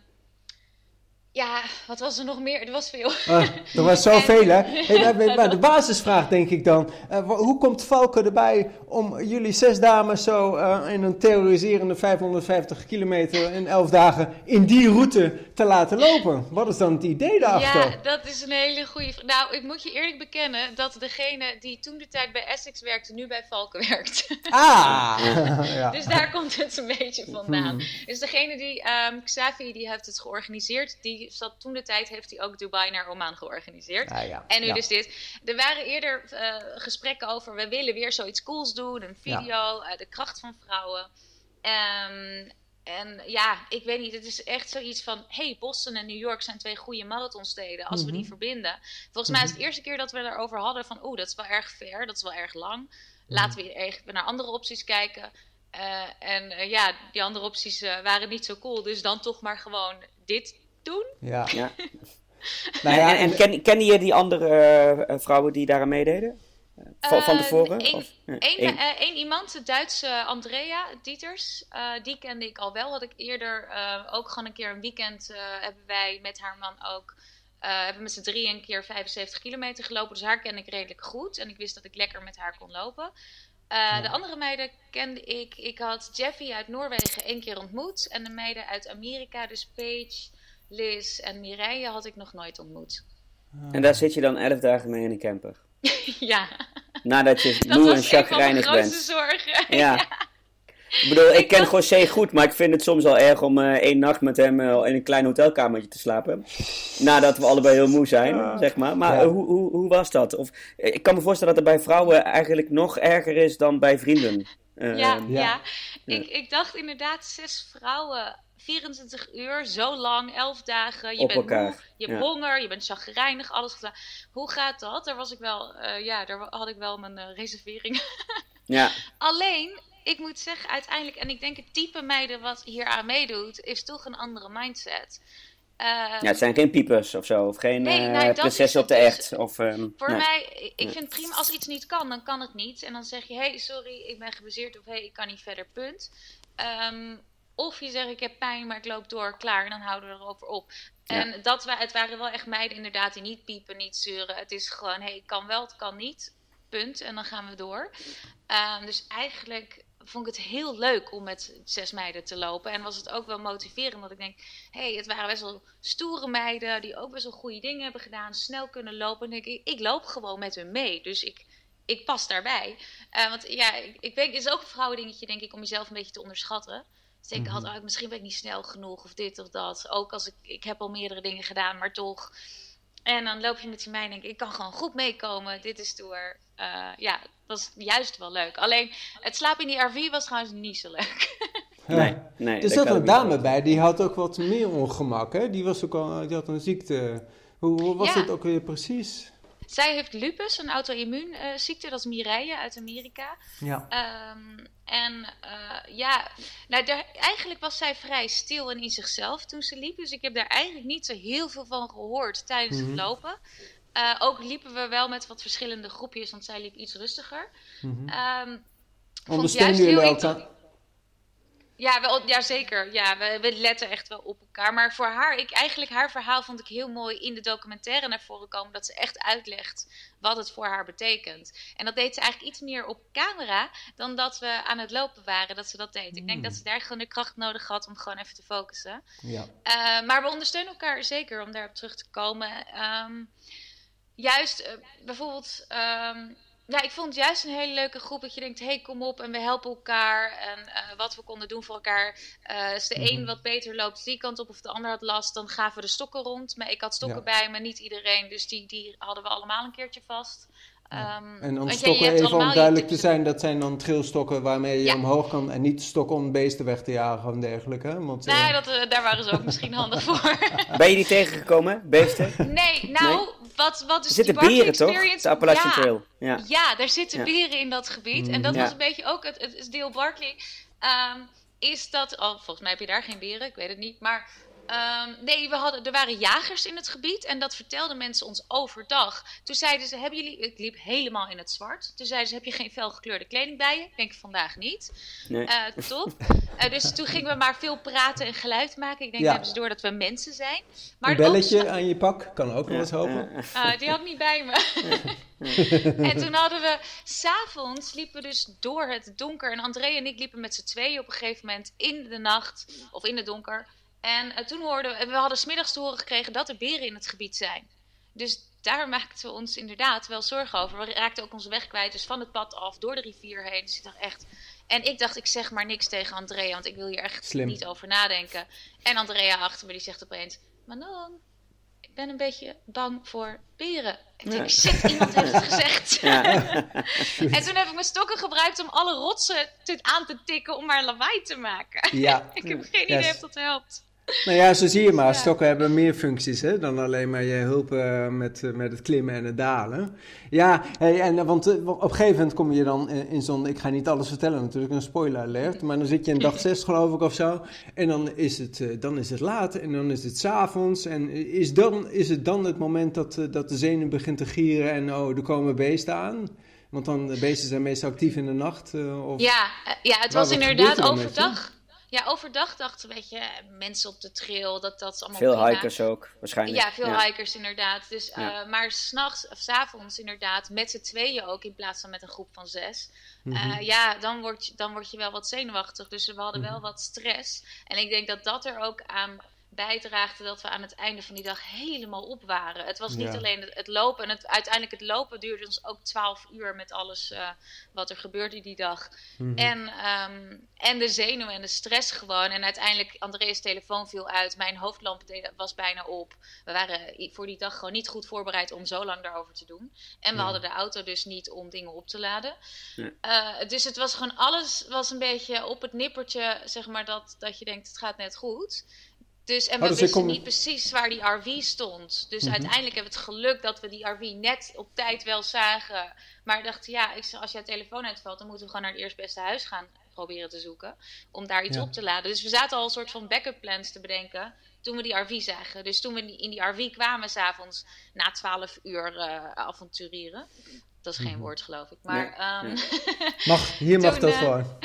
ja, wat was er nog meer? Er was veel. Ah, er was zoveel, hè? Hey, maar- de basisvraag denk ik dan. eh, hoe komt Valken erbij om jullie zes dames zo eh, in een terroriserende 550 kilometer in 11 dagen in die route te laten lopen? Wat is dan het idee daarachter? Ja, dat is een hele goede vraag. Nou, ik moet je eerlijk bekennen dat degene die toen de tijd bij Essex werkte, nu bij Valken werkt. Ah! ja. Dus daar komt het een beetje vandaan. Dus degene die, ehm Xavi, die heeft het georganiseerd. Die zat toen de tijd, heeft hij ook Dubai naar Oman georganiseerd. Ah, ja. En nu Ja. dus dit. Er waren eerder eh, gesprekken over, we willen weer zoiets cools doen. Een video, eh, de kracht van vrouwen. Ehm, en ja, ik weet niet, het is echt zoiets van... hey, Boston en New York zijn twee goede marathonsteden. Als we die Mhm. verbinden. Volgens mij is het de eerste keer dat we erover hadden van... oeh, dat is wel erg ver, dat is wel erg lang. Laten we even naar andere opties kijken. Eh, en ja, die andere opties waren niet zo cool. Dus dan toch maar gewoon dit doen. Ja. Ja. Nou ja, en en ken, kende je die andere eh, eh, vrouwen die daaraan meededen? Van, van Eh, tevoren? Eén eh, iemand, de Duitse Andrea Dieters, eh, die kende ik al wel. Had ik eerder eh, ook gewoon een keer een weekend eh, hebben wij met haar man ook. eh, hebben met z'n drie een keer 75 kilometer gelopen. Dus haar kende ik redelijk goed. En ik wist dat ik lekker met haar kon lopen. Eh, De andere meiden kende ik. Ik had Jeffy uit Noorwegen één keer ontmoet. En de meiden uit Amerika, dus Paige, Liz en Mireille, had ik nog nooit ontmoet. En daar zit je dan elf dagen mee in een camper. ja, Nadat je dat moe en was een van mijn chagrijnig grootste bent. zorgen. Ja. Ik bedoel, ik Ik ken was- José goed, maar ik vind het soms al erg om eh, één nacht met hem eh, in een klein hotelkamertje te slapen. Nadat we allebei heel moe zijn, zeg maar. Maar Ja. hoe, hoe, hoe was dat? Of, ik kan me voorstellen dat het bij vrouwen eigenlijk nog erger is dan bij vrienden. ja, ja, ja. Ik, ik dacht inderdaad zes vrouwen 24 uur, zo lang, 11 dagen. Je Op bent elkaar. moe, je hebt honger, je bent chagrijnig, alles gedaan. Hoe gaat dat? Daar was ik wel, uh, ja, daar had ik wel mijn uh, reservering. ja. Alleen, ik moet zeggen, uiteindelijk, en ik denk het type meiden wat hier aan meedoet, is toch een andere mindset. Uh, ja, het zijn geen piepers of zo, of geen nee, nou, prinses op de echt. Dus, of, um, voor nee. mij, ik vind prima als iets niet kan, dan kan het niet. En dan zeg je, hé, hey, sorry, ik ben gebaseerd of hé, hey, ik kan niet verder, punt. Um, of je zegt ik heb pijn, maar ik loop door, klaar. En dan houden we erover op. Ja. En dat, het waren wel echt meiden inderdaad die niet piepen, niet zeuren. Het is gewoon, hé, hey, ik kan wel, het kan niet. Punt. En dan gaan we door. Um, dus eigenlijk vond ik het heel leuk om met zes meiden te lopen. En was het ook wel motiverend. Dat ik denk, hé, hey, het waren best wel stoere meiden. Die ook best wel goede dingen hebben gedaan. Snel kunnen lopen. En ik, ik, ik loop gewoon met hun mee. Dus ik, ik pas daarbij. Uh, want ja, ik, ik weet, het is ook een vrouwendingetje, denk ik, om jezelf een beetje te onderschatten. Dus ik had, oh, misschien ben ik niet snel genoeg of dit of dat. Ook als ik, ik heb al meerdere dingen gedaan, maar toch. En dan loop je met die mij en denk ik, ik kan gewoon goed meekomen. Dit is door. Uh, ja, dat is juist wel leuk. Alleen, het slapen in die RV was trouwens niet zo leuk. nee, nee. Er zat een dame bij, die had ook wat meer ongemak, hè? Die, was ook al, die had een ziekte. Hoe, hoe was Ja. het ook weer precies? Zij heeft lupus, een auto-immuunziekte. dat is Mireille uit Amerika. Ja. Ehm, en eh, ja, nou, daar, eigenlijk was zij vrij stil en in zichzelf toen ze liep. Dus ik heb daar eigenlijk niet zo heel veel van gehoord tijdens Mhm. het lopen. Eh, ook liepen we wel met wat verschillende groepjes, want zij liep iets rustiger. Mhm. Ehm, ik vond juist heel elkaar? Ja, wel, ja, zeker. Ja, we, we letten echt wel op elkaar. Maar voor haar, ik, eigenlijk haar verhaal vond ik heel mooi in de documentaire naar voren komen. Dat ze echt uitlegt wat het voor haar betekent. En dat deed ze eigenlijk iets meer op camera dan dat we aan het lopen waren. Dat ze dat deed. Ik denk dat ze daar gewoon de kracht nodig had om gewoon even te focussen. Ja. Uh, maar we ondersteunen elkaar zeker om daarop terug te komen. Ehm, juist uh, bijvoorbeeld. Um, ja, ik vond het juist een hele leuke groep dat je denkt, hé, hey, kom op en we helpen elkaar. En uh, wat we konden doen voor elkaar. Uh, als de mm -hmm. een wat beter loopt die kant op of de ander had last, dan gaven we de stokken rond. Maar ik had stokken ja. bij me, niet iedereen. Dus die, die hadden we allemaal een keertje vast. Ja. Um, en om stokken, even om duidelijk te zijn, dat zijn dan trilstokken waarmee je ja. omhoog kan. En niet stokken om beesten weg te jagen en dergelijke. Want, nee, uh... dat, uh, daar waren ze ook misschien handig voor. Ben je die tegengekomen, beesten? Nee, nou, nee? wat, wat is er zitten die beren toch? Experience? De Appalachian ja. Trail. Ja. ja, daar zitten ja. beren in dat gebied. En dat ja. was een beetje ook het, het deel Barkley. Um, is dat, oh, volgens mij heb je daar geen beren, ik weet het niet. Maar um, nee, we hadden, er waren jagers in het gebied en dat vertelden mensen ons overdag. Toen zeiden ze, hebben jullie, ik liep helemaal in het zwart. Toen zeiden ze, heb je geen felgekleurde kleding bij je? Ik denk vandaag niet. Nee. Uh, top. Uh, dus toen gingen we maar veel praten en geluid maken. Ik denk, Ja. hebben ze door dat we mensen zijn. Maar Een belletje aan je pak kan ook wel eens helpen. Ah, die had ik niet bij me. en toen hadden we, s'avonds liepen we dus door het donker. En André en ik liepen met z'n tweeën op een gegeven moment in de nacht, of in het donker. En uh, toen hoorden we, we hadden smiddags te horen gekregen dat er beren in het gebied zijn. Dus daar maakten we ons inderdaad wel zorgen over. We raakten ook onze weg kwijt, dus van het pad af, door de rivier heen. Dus ik dacht echt... En ik dacht, ik zeg maar niks tegen Andrea, want ik wil hier echt Slim. niet over nadenken. En Andrea achter me, die zegt opeens... Manon, ik ben een beetje bang voor beren. Ik denk, Ja. shit, iemand heeft het gezegd. Ja. en toen heb ik mijn stokken gebruikt om alle rotsen te, aan te tikken om maar lawaai te maken. Ja. ik heb geen idee of dat helpt. Nou ja, zo zie je maar. Stokken hebben meer functies hè, dan alleen maar je hulp eh, met, eh, met het klimmen en het dalen. Ja, hey, en, eh, want op een gegeven moment kom je dan in, in zo'n... Ik ga niet alles vertellen natuurlijk, een spoiler alert. Maar dan zit je in dag 6 geloof ik of zo. En dan is het, dan is het laat en dan is het 's avonds. En is, dan, is het dan het moment dat, dat de zenuw begint te gieren en oh, er komen beesten aan? Want dan, de beesten zijn meestal actief in de nacht. of... Ja, ja het was inderdaad er overdag. Ja, overdag dachten we, weet je, mensen op de trail, dat, dat is allemaal Veel prima. hikers ook, waarschijnlijk. Ja, veel hikers inderdaad. Dus, uh, Ja. Maar s'nachts of s avonds inderdaad, met z'n tweeën ook, in plaats van met een groep van zes. Mhm. Uh, ja, dan word, je, dan word je wel wat zenuwachtig. Dus we hadden wel Mhm. wat stress. En ik denk dat dat er ook aan bijdraagde dat we aan het einde van die dag helemaal op waren. Het was niet Ja. alleen het, het lopen. En het, uiteindelijk het lopen duurde ons ook 12 uur met alles eh, wat er gebeurde die dag. Mhm. En, ehm, en de zenuwen en de stress gewoon. En uiteindelijk, Andreas telefoon viel uit. Mijn hoofdlamp was bijna op. We waren voor die dag gewoon niet goed voorbereid om zo lang daarover te doen. En we Ja. hadden de auto dus niet om dingen op te laden. Ja. Eh, dus het was gewoon alles was een beetje op het nippertje, zeg maar, dat, dat je denkt het gaat net goed. Dus, en we Oh, dus ik wisten kom- niet precies waar die RV stond. Dus Mhm. uiteindelijk hebben we het geluk dat we die RV net op tijd wel zagen. Maar dacht, ja, ik, als jouw telefoon uitvalt, dan moeten we gewoon naar het eerstbeste huis gaan proberen te zoeken. Om daar iets Ja. op te laden. Dus we zaten al een soort van backup plans te bedenken toen we die RV zagen. Dus toen we in die- RV kwamen s'avonds na 12 uur eh avonturieren. Dat is geen Mhm. woord, geloof ik. Maar Nee, ehm, Mag, hier mag Toen, dat eh, gewoon.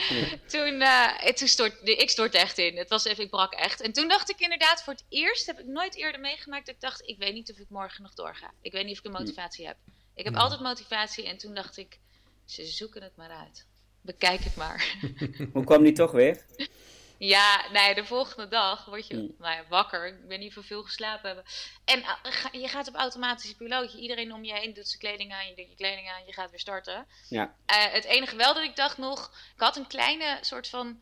toen, eh, toen stortte ik stortte echt in. Het was even, ik brak echt. En toen dacht ik inderdaad, voor het eerst heb ik nooit eerder meegemaakt dat ik dacht, ik weet niet of ik morgen nog doorga. Ik weet niet of ik een motivatie heb. Ik heb altijd motivatie en toen dacht ik, ze zoeken het maar uit. Bekijk het maar. Hoe kwam die toch weer? Ja, nee, de volgende dag word je Hmm. nou ja, wakker. Ik weet niet we veel geslapen hebben. En eh, je gaat op automatische pilootje. Iedereen om je heen doet zijn kleding aan. Je doet je kleding aan. Je gaat weer starten. Ja. Eh, het enige wel dat ik dacht nog... Ik had een kleine soort van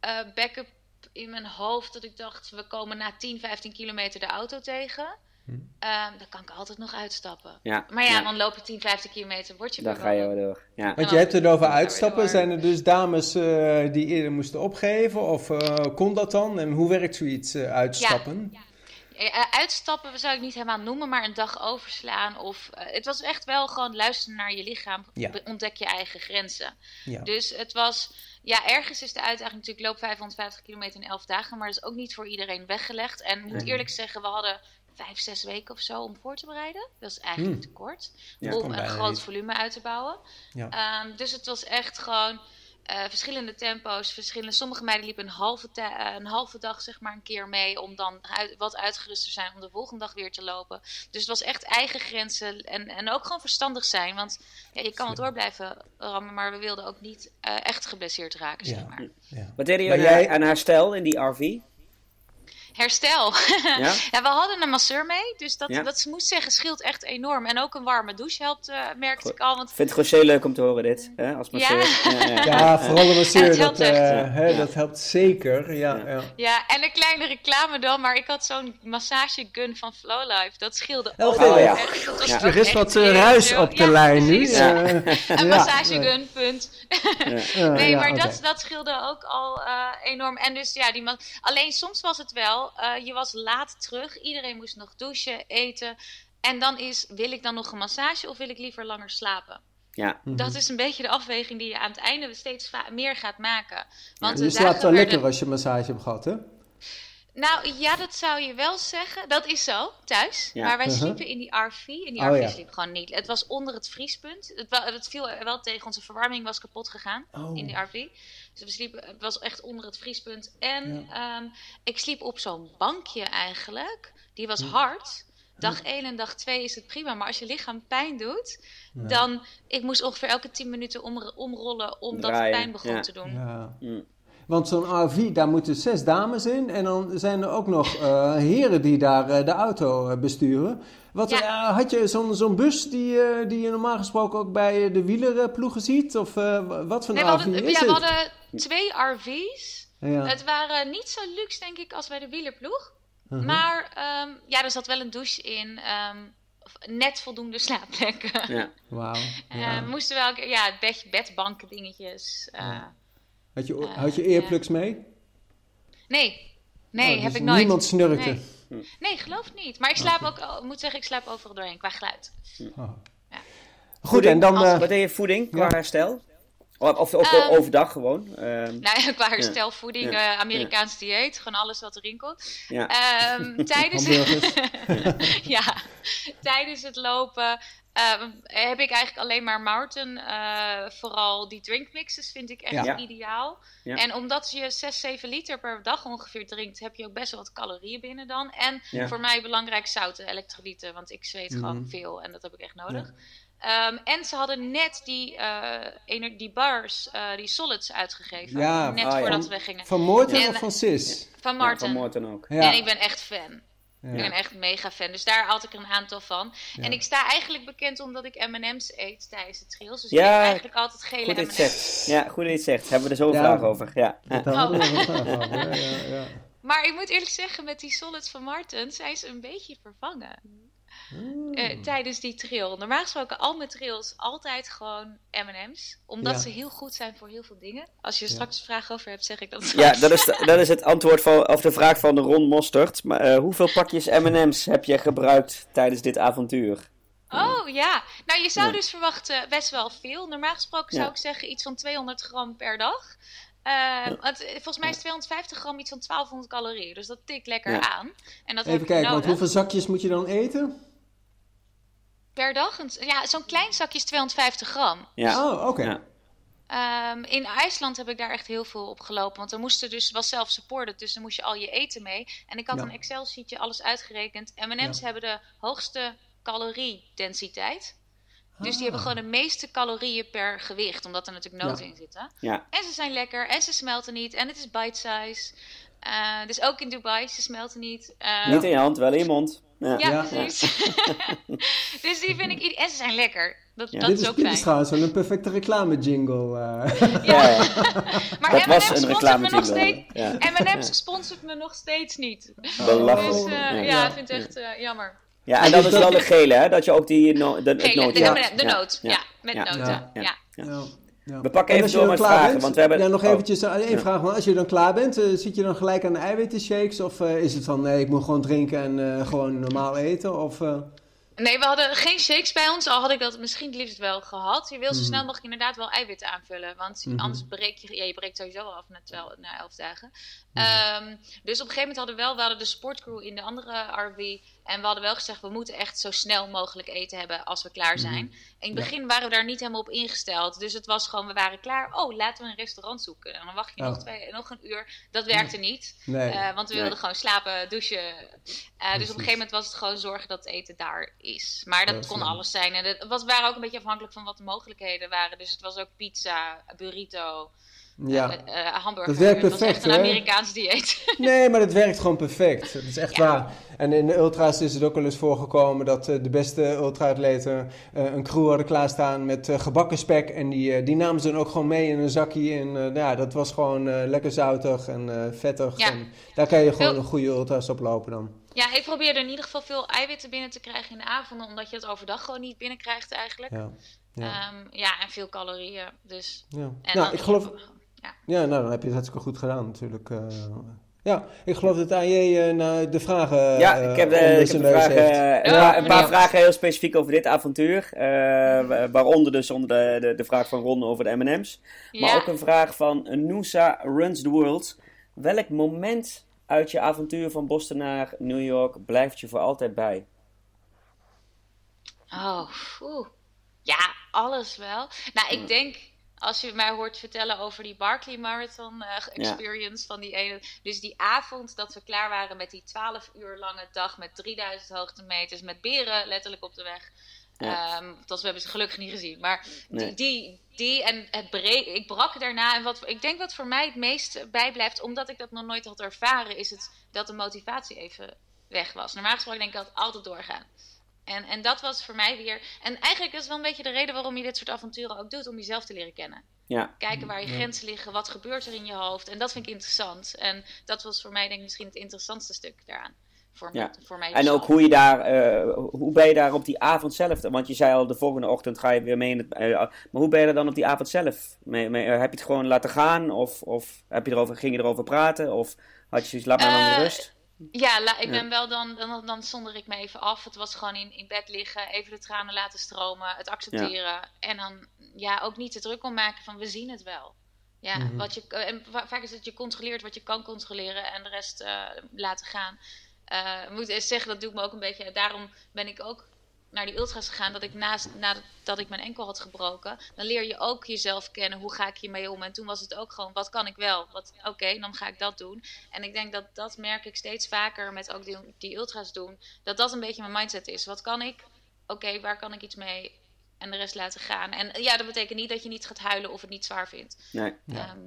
eh, backup in mijn hoofd. Dat ik dacht, we komen na 10, 15 kilometer de auto tegen. Hmm. Ehm, dan kan ik altijd nog uitstappen. Ja, Maar ja, ja. dan loop je 10, 15 kilometer. Word je Dan ga je door. Ja. Want je hebt het over uitstappen. Zijn er dus dames eh, die eerder moesten opgeven? Of eh, kon dat dan? En hoe werkt zoiets eh, uitstappen? Uitstappen zou ik niet helemaal noemen, maar een dag overslaan. Of, het was echt wel gewoon luisteren naar je lichaam. Ontdek je eigen grenzen. Ja. Dus het was, ja, ergens is de uitdaging natuurlijk loop 550 kilometer in 11 dagen. Maar dat is ook niet voor iedereen weggelegd. En ik moet eerlijk zeggen, we hadden vijf, zes weken of zo om voor te bereiden. Dat is eigenlijk Hmm. te kort. Ja, om een groot niet. volume uit te bouwen. Ja. Ehm, dus het was echt gewoon eh, verschillende tempo's. Verschillende, sommige meiden liepen een halve, eh, een halve dag zeg maar een keer mee. Om dan uit- wat uitgerust te zijn om de volgende dag weer te lopen. Dus het was echt eigen grenzen. En, en ook gewoon verstandig zijn. Want ja, je kan wel door blijven rammen. Maar we wilden ook niet eh, echt geblesseerd raken. Zeg maar. Ja. Wat deden jij- aan herstel in die RV? Herstel. Ja? Ja, we hadden een masseur mee. Dus dat, Ja. dat moest zeggen scheelt echt enorm. En ook een warme douche helpt, eh, merkte ik al. Want Ik vind het gewoon heel leuk om te horen dit. Hè? Als masseur. Ja. Ja, ja. Ja, vooral de masseur, dat, eh, hè, Ja. dat helpt zeker. Ja, Ja. ja. Ja, en een kleine reclame dan, maar ik had zo'n massagegun van Flowlife. Dat scheelde Oh, ook ja. echt. Dat was Ja. ook Er is wat eh, ruis op de Ja, lijn nu. eh, Een massagegun, punt. Nee, ja, maar dat, dat scheelde ook al eh, enorm. En dus ja, die alleen soms was het wel, eh, je was laat terug. Iedereen moest nog douchen, eten. En dan is, wil ik dan nog een massage of wil ik liever langer slapen? Ja. Mhm. Dat is een beetje de afweging die je aan het einde steeds meer gaat maken. Want Je slaapt wel lekker als je massage hebt gehad, hè? Nou ja, dat zou je wel zeggen. Dat is zo, thuis. Ja. Maar wij Uh-huh. sliepen in die RV. En die Oh, RV ja. sliep gewoon niet. Het was onder het vriespunt. Het, het viel er wel tegen. Onze verwarming was kapot gegaan Oh. in die RV. Dus we sliepen, het was echt onder het vriespunt. En ehm, ik sliep op zo'n bankje eigenlijk. Die was Hm. hard. Dag 1 en dag 2 is het prima. Maar als je lichaam pijn doet, Ja. dan... Ik moest ongeveer elke 10 minuten om, omrollen omdat Draaien, het pijn begon Hm. te doen. Ja. Mm. Want zo'n RV, daar moeten zes dames in. En dan zijn er ook nog eh, heren die daar eh, de auto eh, besturen. Wat, Ja. had je zo'n zo'n bus die, eh, die je normaal gesproken ook bij de wielerploegen ziet? Of eh, wat voor Nee, een we RV hadden, is ja, we het? Twee RV's. Ja. Het waren niet zo luxe, denk ik, als bij de wielerploeg. Mhm. Maar ehm, ja, er zat wel een douche in. ehm, net voldoende slaapplekken. Ja. Wauw. Eh, Ja. we moesten wel, ja, het bedje, bedbanken dingetjes. eh, Ja. Had je, eh, had je earplugs mee? Nee, nee, Oh, heb dus ik nooit. Niemand snurkte. Nee. Nee, geloof niet. Maar ik slaap ook, moet zeggen, ik slaap overal doorheen qua geluid. Oh. Ja. Goed, en dan... Als- eh, Wat deed je voeding qua Ja. herstel? Of, Ehm. overdag gewoon? Ehm, Nou ja, qua herstelvoeding, Ja. eh, Amerikaans dieet, gewoon alles wat erin komt. ja. Ehm, tijdens, ja, tijdens het lopen heb ik eigenlijk alleen maar Mountain. eh, vooral die drinkmixes vind ik echt ideaal. En omdat je 6, 7 liter per dag ongeveer drinkt, heb je ook best wel wat calorieën binnen dan. En voor mij belangrijk zouten, elektrolyten, want ik zweet gewoon Mhm. veel en dat heb ik echt nodig. Ehm, en ze hadden net die, uh, die bars, uh, die solids uitgegeven. Ja, net ah, voordat ja. we gingen. Van Morten En- of van Sis? Van Martin. Ja, van Morten ook. Ja. En ik ben echt fan. Ja. Ik ben echt mega fan. Dus daar had ik een aantal van. Ja. En ik sta eigenlijk bekend omdat ik M&M's eet tijdens de trails. Dus Ja, ik eet eigenlijk altijd gele Goed dat je M&M's. het zegt. Ja, goed dat je het zegt. Hebben we er zo Ja. vragen over. Ja. Dat ja. Maar ik moet eerlijk zeggen, met die solids van Martin zijn ze een beetje vervangen. Hmm. eh, tijdens die trail. Normaal gesproken al mijn trails altijd gewoon M&M's. Omdat Ja. ze heel goed zijn voor heel veel dingen. Als je er Ja. straks een vraag over hebt, zeg ik dat Ja, straks. dat is, de- dat is het antwoord van, of de vraag van Ron Mostert. Maar, eh, hoeveel pakjes M&M's heb je gebruikt tijdens dit avontuur? Oh ja, nou je zou Ja. dus verwachten best wel veel. Normaal gesproken zou Ja. ik zeggen iets van 200 gram per dag. Eh, want, volgens mij is 250 gram iets van 1200 calorieën. Dus dat tikt lekker Ja. aan. En dat heb Even kijken, want hoeveel zakjes moet je dan eten? Per dag? Een- Ja, zo'n klein zakje is 250 gram. Ja. Oh, oké. Ja. Ehm, in IJsland heb ik daar echt heel veel op gelopen. Want dan er dus, was zelf supported, dus dan moest je al je eten mee. En ik had Ja. een Excel-sheetje, alles uitgerekend. M&M's Ja. hebben de hoogste caloriedensiteit. Dus die Ah. hebben gewoon de meeste calorieën per gewicht, omdat er natuurlijk noten Ja. in zitten. Ja. En ze zijn lekker, en ze smelten niet, en het is bite size. Eh, dus ook in Dubai, ze smelten niet. Eh, Niet in je hand, wel in je mond. Ja. ja, Ja. precies. dus die vind ik, en ze zijn lekker. Dat, Ja. dat dit, is is, ook dit fijn. is trouwens wel een perfecte reclame jingle. eh. Ja, ja. Maar Dat was M&M's een sponsort me nog steeds. Ja. M&M's sponsort me nog steeds niet. Belachelijk. Dus eh, Ja. ja, ik vind het echt eh, jammer. Ja, en dat is wel de gele, hè? Dat je ook die no de, Gele, nootje de, hebt. de Ja. noot, ja, met Ja. noten. Ja. Ja. We pakken En even als je door dan met klaar vragen, bent, want we hebben- Ja, nog oh. eventjes uh, één Ja. vraag. Maar als je dan klaar bent, eh, zit je dan gelijk aan de eiwittenshakes? Of eh, is het van, nee, ik moet gewoon drinken en eh, gewoon normaal eten? Of, eh, Nee, we hadden geen shakes bij ons, al had ik dat misschien het liefst wel gehad. Je wil zo Mhm. snel mogelijk inderdaad wel eiwitten aanvullen, want Mhm. anders breek je, ja, je breekt sowieso al af na, 12, na 11 dagen. Mhm. Ehm, dus op een gegeven moment hadden we wel, we hadden de sportcrew in de andere RV en we hadden wel gezegd, we moeten echt zo snel mogelijk eten hebben als we klaar zijn. Mhm. In het begin waren we daar niet helemaal op ingesteld, dus het was gewoon, we waren klaar, oh laten we een restaurant zoeken. En dan wacht je Oh. nog, twee, nog een uur, dat werkte niet. nee. Eh, want we Nee. wilden gewoon slapen, douchen. Eh, dus op een gegeven moment was het gewoon zorgen dat het eten daar is. Maar dat kon alles zijn. En het was, waren ook een beetje afhankelijk van wat de mogelijkheden waren. Dus het was ook pizza, burrito, ja. eh, eh, hamburger. Dat werkt het was echt perfect, een hè? Amerikaans dieet. Nee, maar het werkt gewoon perfect. Dat is echt Ja. waar. En in de ultra's is het ook wel eens voorgekomen dat eh, de beste ultra-atleten eh, een crew hadden klaarstaan met eh, gebakken spek. En die, eh, die namen ze dan ook gewoon mee in een zakje. En eh, ja, dat was gewoon eh, lekker zoutig en eh, vettig. Ja. En daar kan je gewoon Veel- een goede ultra's op lopen dan. ja, ik probeerde in ieder geval veel eiwitten binnen te krijgen in de avonden. Omdat je het overdag gewoon niet binnenkrijgt eigenlijk. Ja, ja. Ja en veel calorieën. Dus. ja. En nou, ik geloof... Ja. Ja, nou, dan heb je het hartstikke goed gedaan natuurlijk. eh. ja, ik geloof dat AJ eh, naar de vragen Ja, eh, ik heb, ik vragen, een, Ja, paar, een paar vragen heel specifiek over dit avontuur. eh, wa- waaronder dus onder de, de, de vraag van Ron over de M&M's. Maar ook een vraag van Noosa Runs the World. Welk moment uit je avontuur van Boston naar New York blijft je voor altijd bij? Oh, oeh. Ja, alles wel. Nou, ik denk, als je mij hoort vertellen over die Barkley Marathon eh, experience van die ene. Dus die avond dat we klaar waren met die 12 uur lange dag met 3000 hoogtemeters, met beren letterlijk op de weg. Ja. Ehm, dat we hebben ze gelukkig niet gezien. Maar Nee. die, die, die en het breek, ik brak daarna. En wat ik denk wat voor mij het meest bijblijft, omdat ik dat nog nooit had ervaren, is het dat de motivatie even weg was. Normaal gesproken denk ik dat altijd doorgaan. En, en dat was voor mij weer. En eigenlijk is wel een beetje de reden waarom je dit soort avonturen ook doet, om jezelf te leren kennen. Ja, Kijken waar je Ja. grenzen liggen, wat gebeurt er in je hoofd. En dat vind ik interessant. En dat was voor mij denk ik misschien het interessantste stuk daaraan. Voor, Ja. voor mij en ook hoe je daar, eh, hoe ben je daar op die avond zelf? Want je zei al, de volgende ochtend ga je weer mee in het... eh, maar hoe ben je er dan op die avond zelf? mee, mee- eh, heb je het gewoon laten gaan? Of, of heb je erover, ging je erover praten? Of had je zoiets, laat maar dan Eh, de rust? Ja, la- ik ben wel dan, dan, dan zonder ik me even af. Het was gewoon in, in bed liggen, even de tranen laten stromen, het accepteren. En dan ja, ook niet te druk om maken van we zien het wel. Ja, Mhm. wat je, en va- vaak is het je controleert wat je kan controleren en de rest eh, laten gaan. Ik moet eens zeggen, dat doe ik me ook een beetje. Daarom ben ik ook naar die ultras gegaan. Dat ik naast nadat ik mijn enkel had gebroken, dan leer je ook jezelf kennen. Hoe ga ik hiermee om? En toen was het ook gewoon, wat kan ik wel? Wat- Oké, dan ga ik dat doen. En ik denk dat dat merk ik steeds vaker met ook die, die ultras doen. Dat dat een beetje mijn mindset is. Wat kan ik? Oké, waar kan ik iets mee? en de rest laten gaan. En ja, dat betekent niet dat je niet gaat huilen of het niet zwaar vindt. Nee. Ehm,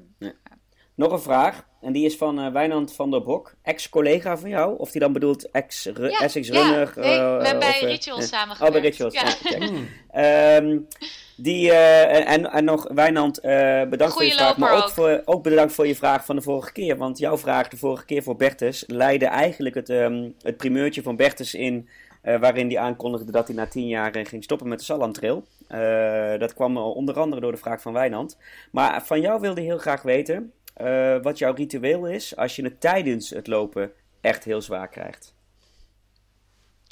Nog een vraag, en die is van eh, Wijnand van der Brok, ex-collega van jou. Of die dan bedoelt ex-runner? ja, nee, eh, we hebben bij of, eh, Rituals eh, samen Oh, bij. Rituals, Ja. ja. die, eh, en, en nog, Wijnand, eh, bedankt voor je vraag. Maar ook, ook. Voor, ook bedankt voor je vraag van de vorige keer. Want jouw vraag de vorige keer voor Bertus leidde eigenlijk het, ehm, het primeurtje van Bertus in. eh, waarin hij aankondigde dat hij na tien jaar eh, ging stoppen met de Sallandtrail. Eh dat kwam eh, onder andere door de vraag van Wijnand. Maar van jou wilde hij heel graag weten eh, wat jouw ritueel is als je het tijdens het lopen echt heel zwaar krijgt.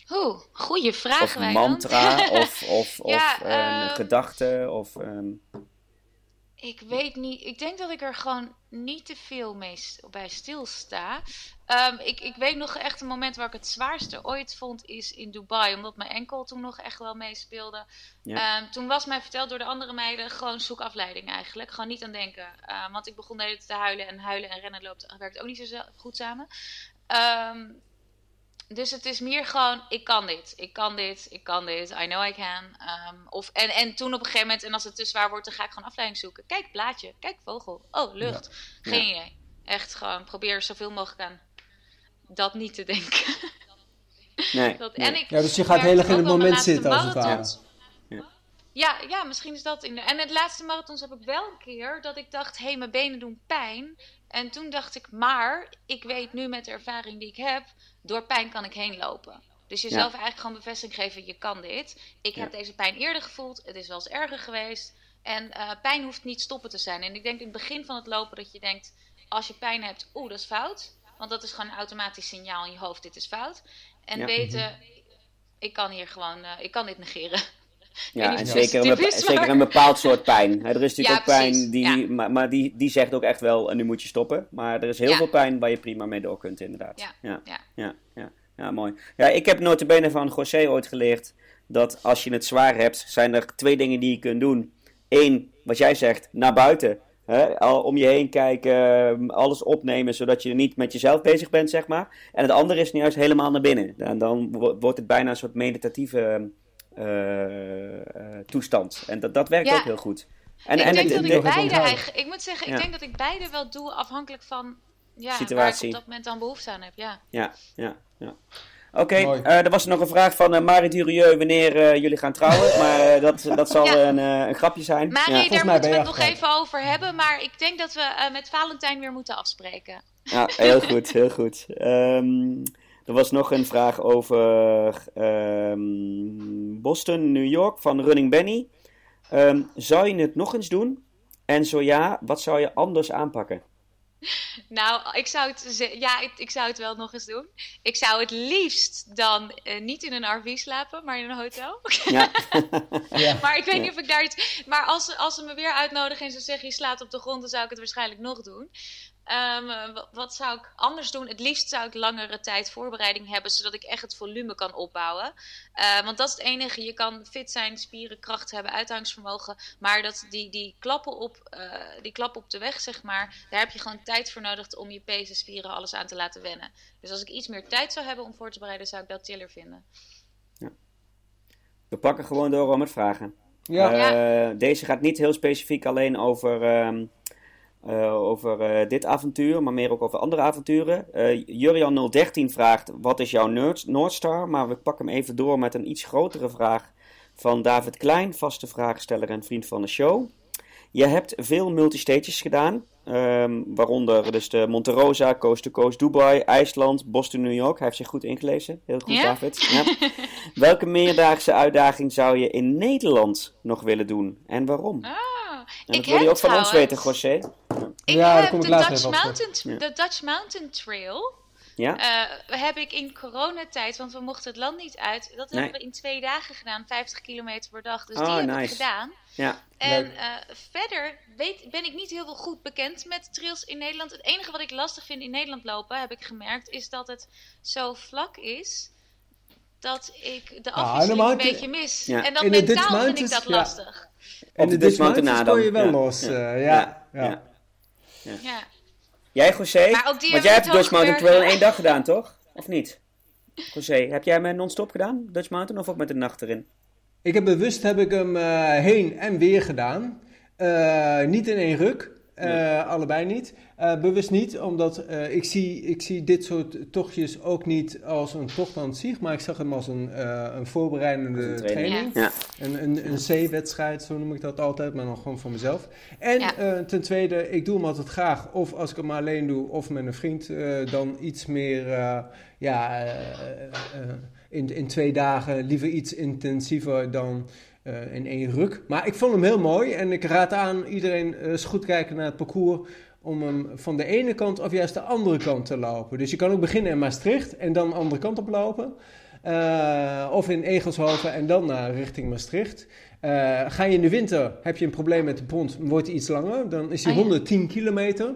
Oeh, goede vraag, Of een mantra, of, of, of een ehm, gedachte, of... Ik weet niet. Ik denk dat ik er gewoon niet te veel mee bij stilsta. Ehm ik, ik weet nog echt een moment waar ik het zwaarste ooit vond is in Dubai. Omdat mijn enkel toen nog echt wel meespeelde. Ja. Ehm, toen was mij verteld door de andere meiden gewoon zoek afleiding eigenlijk. Gewoon niet aan denken. Ehm, want ik begon de hele tijd te huilen en huilen en rennen loopt, werkt ook niet zo goed samen. Ehm, dus het is meer gewoon, ik kan dit, ik kan dit, ik kan dit, I know I can. Ehm, of, en, en toen op een gegeven moment, en als het te zwaar wordt, dan ga ik gewoon afleiding zoeken. Kijk, blaadje, kijk, vogel, oh, lucht. Geen idee. Echt gewoon, probeer zoveel mogelijk aan dat niet te denken. nee, Dat, nee. en ik Ja, dus je gaat heel erg in het moment zitten, als het ware. Ja, ja, misschien is dat in de... En het laatste marathons heb ik wel een keer dat ik dacht, hé, hey, mijn benen doen pijn. En toen dacht ik, maar ik weet nu met de ervaring die ik heb, door pijn kan ik heen lopen. Dus jezelf eigenlijk gewoon bevestiging geven, je kan dit. Ik heb deze pijn eerder gevoeld, het is wel eens erger geweest. En eh, pijn hoeft niet stoppen te zijn. En ik denk in het begin van het lopen dat je denkt, als je pijn hebt, oeh, dat is fout. Want dat is gewoon een automatisch signaal in je hoofd, dit is fout. En Ja. weten, ik kan hier gewoon, eh, ik kan dit negeren. Ja, en zeker een, zeker een bepaald soort pijn. Er is natuurlijk Ja, ook pijn, precies, die, ja. maar, maar die, die zegt ook echt wel, en nu moet je stoppen. Maar er is heel Ja. veel pijn waar je prima mee door kunt, inderdaad. Ja, ja, ja. ja, mooi. Ja, ik heb notabene van José ooit geleerd dat als je het zwaar hebt, zijn er twee dingen die je kunt doen. Eén, wat jij zegt, naar buiten. Om je heen kijken, alles opnemen, zodat je niet met jezelf bezig bent, zeg maar. En het andere is nu juist helemaal naar binnen. En dan wo- wordt het bijna een soort meditatieve eh, eh, toestand. En dat, dat werkt Ja. ook heel goed. En, ik en denk het- dat ik beide eigenlijk... Ik moet zeggen, ik Ja. denk dat ik beide wel doe afhankelijk van ja, waar ik Situatie. op dat moment dan behoefte aan heb. Ja. Ja, ja, ja. Oké, Mooi. eh, er was nog een vraag van uh, Marie Durieux wanneer eh, jullie gaan trouwen. Maar eh, dat, dat zal Ja. een, eh, een grapje zijn. Marie, ja. daar mij moeten we het nog even over hebben. Maar ik denk dat we eh, met Valentijn weer moeten afspreken. ja, heel goed, heel goed. Ehm, er was nog een vraag over ehm, Boston, New York van Running Benny. Ehm, zou je het nog eens doen? En zo ja, wat zou je anders aanpakken? Nou, ik zou het, ja, ik, ik zou het wel nog eens doen. Ik zou het liefst dan eh, niet in een RV slapen, maar in een hotel. Ja, Ja. Maar ik weet niet of ik daar iets. Maar als, ze- als ze me weer uitnodigen en ze zeggen je slaat op de grond, dan zou ik het waarschijnlijk nog doen. Ehm, eh, wa- wat zou ik anders doen? Het liefst zou ik langere tijd voorbereiding hebben, zodat ik echt het volume kan opbouwen. Eh, want dat is het enige. Je kan fit zijn, spieren, kracht hebben, uithoudingsvermogen. Maar dat, die, die, klappen op, eh, die klappen op de weg, zeg maar, daar heb je gewoon tijd voor nodig om je pezen, spieren, alles aan te laten wennen. Dus als ik iets meer tijd zou hebben om voor te bereiden, zou ik dat tiller vinden. we pakken gewoon door om het vragen. Ja. Eh, Deze gaat niet heel specifiek alleen over, ehm, eh, over eh, dit avontuur, maar meer ook over andere avonturen. Eh Jurian 013 vraagt: Wat is jouw Noordstar? Maar we pakken hem even door met een iets grotere vraag van David Klein, vaste vraagsteller en vriend van de show. Je hebt veel multistages gedaan, ehm, waaronder dus de Monte Rosa, Coast to Coast Dubai, IJsland, Boston, New York. Hij heeft zich goed ingelezen. Heel goed, Ja? David. Ja. Welke meerdaagse uitdaging zou je in Nederland nog willen doen en waarom? Ah, En ik dat wil je heb ook van ons weten, José. Ik Ja, heb kom ik de Dutch, Mountain, Ja. de Dutch Mountain Trail. Ja? eh, heb ik in coronatijd, want we mochten het land niet uit. Dat Nee. hebben we in twee dagen gedaan, 50 kilometer per dag. Dus Oh, die heb ik nice. gedaan. Ja. En eh, verder weet, ben ik niet heel veel goed bekend met trails in Nederland. Het enige wat ik lastig vind in Nederland lopen, heb ik gemerkt, is dat het zo vlak is. Dat ik de Ah, afwisseling een beetje mis. Ja. en In Dutch mentaal vind ik dat ja. lastig. En Op de de Dutch Mountain kon je wel Ja. los. Ja. eh, Ja. ja. ja. Ja. Ja. Jij, José? Maar ook die Want jij hebt Dutch Mountain Trail in één dag gedaan, toch? Of niet? José, heb jij hem non-stop gedaan, Dutch Mountain, of ook met een nacht erin? Ik heb bewust heb ik hem eh, heen en weer gedaan. Eh, niet in één ruk. Eh, allebei niet. Eh, bewust niet, omdat eh, ik, zie, ik zie dit soort tochtjes ook niet als een tocht aan zich, maar ik zag hem als een, eh, een voorbereidende Een training. training. Ja. Een, een, een C-wedstrijd, zo noem ik dat altijd, maar dan gewoon voor mezelf. En Ja. eh, ten tweede, ik doe hem altijd graag, of als ik hem alleen doe, of met een vriend, eh, dan iets meer, eh, ja, in, in twee dagen, liever iets intensiever dan eh, in één ruk. Maar ik vond hem heel mooi en ik raad aan iedereen eh, eens goed kijken naar het parcours om hem van de ene kant of juist de andere kant te lopen. Dus je kan ook beginnen in Maastricht en dan de andere kant op lopen. Eh, of in Egelshoven en dan naar richting Maastricht. Eh, ga je in de winter, heb je een probleem met de pont, wordt hij iets langer. Dan is hij Oh ja. 110 kilometer.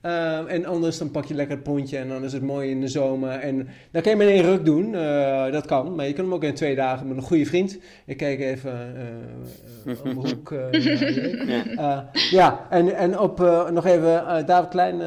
Eh, en anders dan pak je lekker het pontje en dan is het mooi in de zomer. En dan kan je met één ruk doen, eh, dat kan. Maar je kan hem ook in twee dagen met een goede vriend. Ik kijk even eh, om de hoek. Ja. Ja, en, en op nog even David Klein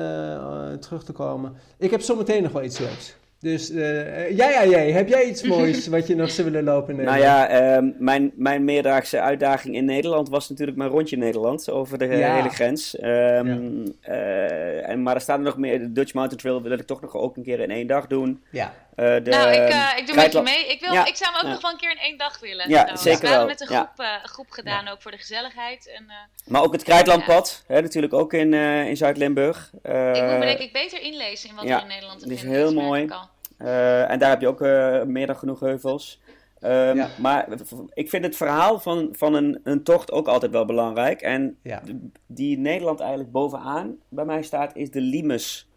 terug te komen. Ik heb zometeen nog wel iets leuks. Dus eh, eh, jij, jij, jij, heb jij iets moois wat je nog zou willen lopen? in Nou Nederland? ja, ehm, mijn, mijn meerdaagse uitdaging in Nederland was natuurlijk mijn rondje Nederland over de eh, Ja. hele grens. Ehm, eh, en, maar er staan er nog meer. De Dutch Mountain Trail wil ik toch nog ook een keer in één dag doen. Ja. Eh, de, nou, ik, eh, ik doe met je mee. Ik, wil, Ja, ik zou hem ook ja. nog wel een keer in één dag willen. Ja, zeker We hebben wel, met een groep, eh, groep gedaan, ook voor de gezelligheid. En, eh, Maar ook het Krijtlandpad, hè, natuurlijk ook in, eh, in Zuid-Limburg. Eh, ik moet me denk ik beter inlezen in wat ja, er in Nederland te die is vinden heel mooi. eh, en daar heb je ook eh, meer dan genoeg heuvels. Ehm, Ja. Maar ik vind het verhaal van, van een, een tocht ook altijd wel belangrijk. En Ja. die Nederland eigenlijk bovenaan bij mij staat, is de Limes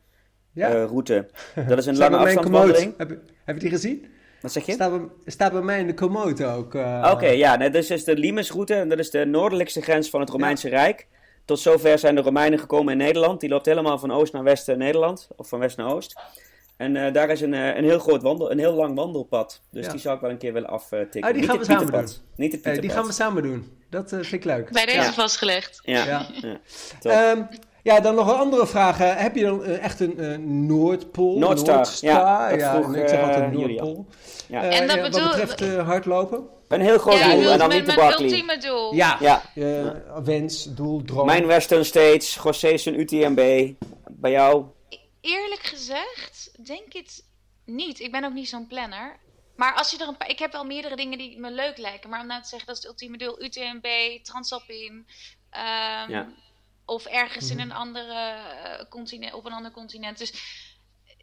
Ja. eh, route. Dat is een lange afstandswandeling. Heb, je- heb je die gezien? Wat zeg je? Staat bij, staat bij mij in de Komoot ook. eh. Oké, ja, nee, dus is de Limes-route. En dat is de noordelijkste grens van het Romeinse Rijk. Tot zover zijn de Romeinen gekomen in Nederland. Die loopt helemaal van oost naar west eh, Nederland. Of van west naar oost. En eh, daar is een, eh, een heel groot wandel, een heel lang wandelpad. Dus Ja. die zou ik wel een keer willen aftikken. Ah, die Niet gaan we samen Pieterpad. Niet het die gaan we samen doen. Dat eh, vind ik leuk. Bij deze Ja. vastgelegd. Ja, Ja. ja. Ja, dan nog een andere vraag. heb je dan eh, echt een eh, Noordpool? Noordstar, ja, dat vroeg, ik zeg altijd eh, Noordpool. Ja. En dat ja, bedoel- Wat betreft eh, hardlopen? een heel groot Ja, doel en dan met niet de mijn Barkley. ultieme doel. Ja. Ja. Wens, doel, droom. Mijn Western States, Gossesen UTMB. Bij jou? Eerlijk gezegd, denk het niet. Ik ben ook niet zo'n planner. Maar als je er een paar. Ik heb wel meerdere dingen die me leuk lijken. Maar om nou te zeggen, dat is het ultieme doel: UTMB, Transalpin. ehm, Ja. Of ergens Mhm. in een andere eh, continent, op een ander continent. Dus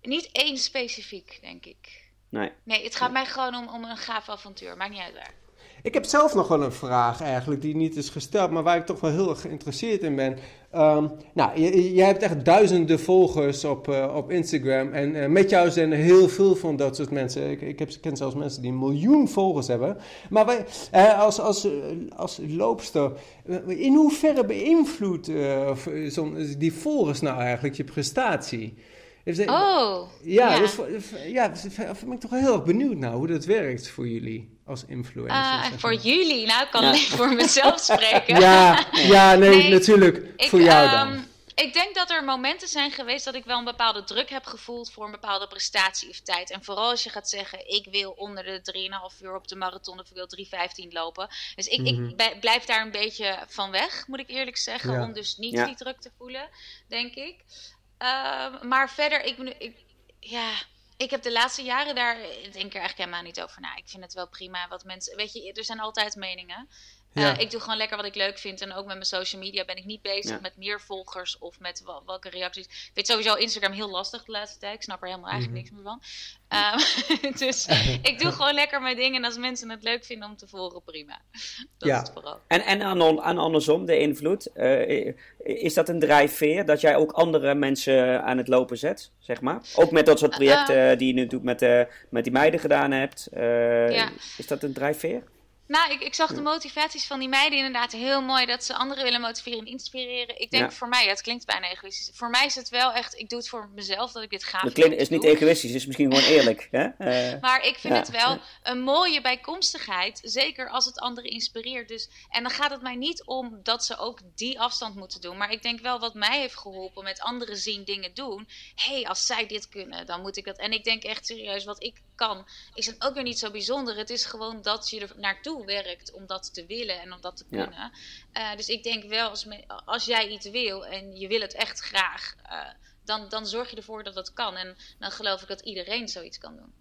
niet één specifiek, denk ik. Nee. Nee, het gaat mij gewoon om, om een gaaf avontuur. Maakt niet uit waar. Ik heb zelf nog wel een vraag eigenlijk die niet is gesteld, maar waar ik toch wel heel erg geïnteresseerd in ben. Ehm, nou, jij hebt echt duizenden volgers op, eh, op Instagram en eh, met jou zijn er heel veel van dat soort mensen. Ik, ik ken zelfs mensen die een miljoen volgers hebben. Maar wij, eh, als, als, als loopster, in hoeverre beïnvloedt die volgers nou eigenlijk je prestatie? Heeft ze- Oh, ja, ja. Dus, v- ja, dus ben ik toch wel heel erg benieuwd naar hoe dat werkt voor jullie als influencers. Ah, zeg voor maar. jullie. Nou, ik kan Ja. alleen voor mezelf spreken. Ja, ja nee, Nee, natuurlijk. Ik, voor jou ehm, dan. ik denk dat er momenten zijn geweest dat ik wel een bepaalde druk heb gevoeld voor een bepaalde prestatie of tijd. En vooral als je gaat zeggen, ik wil onder de 3,5 uur op de marathon of ik wil 3,15 lopen. Dus ik, Mhm. ik bij- blijf daar een beetje van weg, moet ik eerlijk zeggen. Ja. Om dus niet Ja. die druk te voelen, denk ik. Ehm, maar verder, ik, ik, ja, ik heb de laatste jaren daar, ik denk er eigenlijk helemaal niet over na. Ik vind het wel prima wat mensen, weet je, er zijn altijd meningen. Eh, Ja. ik doe gewoon lekker wat ik leuk vind. En ook met mijn social media ben ik niet bezig Ja. met meer volgers of met wel- welke reacties. Ik vind sowieso Instagram heel lastig de laatste tijd. Ik snap er helemaal eigenlijk Mhm. niks meer van. Ehm, dus ik doe gewoon lekker mijn dingen. En als mensen het leuk vinden om te volgen, prima. Dat Ja. is het vooral. En, en aan, andersom, de invloed. eh, is dat een drijfveer dat jij ook andere mensen aan het lopen zet, zeg maar? Ook met dat soort projecten die je nu doet met, eh, met die meiden gedaan hebt. eh, Ja. Is dat een drijfveer? Nou, ik, ik zag de motivaties van die meiden inderdaad heel mooi. Dat ze anderen willen motiveren en inspireren. Ik denk Ja. voor mij, het klinkt bijna egoïstisch. Voor mij is het wel echt, ik doe het voor mezelf dat ik dit gaaf vind klinkt, om is niet doen. egoïstisch, is misschien gewoon eerlijk. Hè? Eh, Maar ik vind Ja. het wel een mooie bijkomstigheid. Zeker als het anderen inspireert. Dus, en dan gaat het mij niet om dat ze ook die afstand moeten doen. Maar ik denk wel wat mij heeft geholpen met anderen zien dingen doen. Hé, hey, als zij dit kunnen, dan moet ik dat. En ik denk echt serieus, wat ik kan, is dan ook weer niet zo bijzonder. Het is gewoon dat je er naartoe naartoe werkt om dat te willen en om dat te kunnen. Eh, dus ik denk wel, als, als jij iets wil en je wil het echt graag, uh, dan, dan zorg je ervoor dat dat kan. En dan geloof ik dat iedereen zoiets kan doen.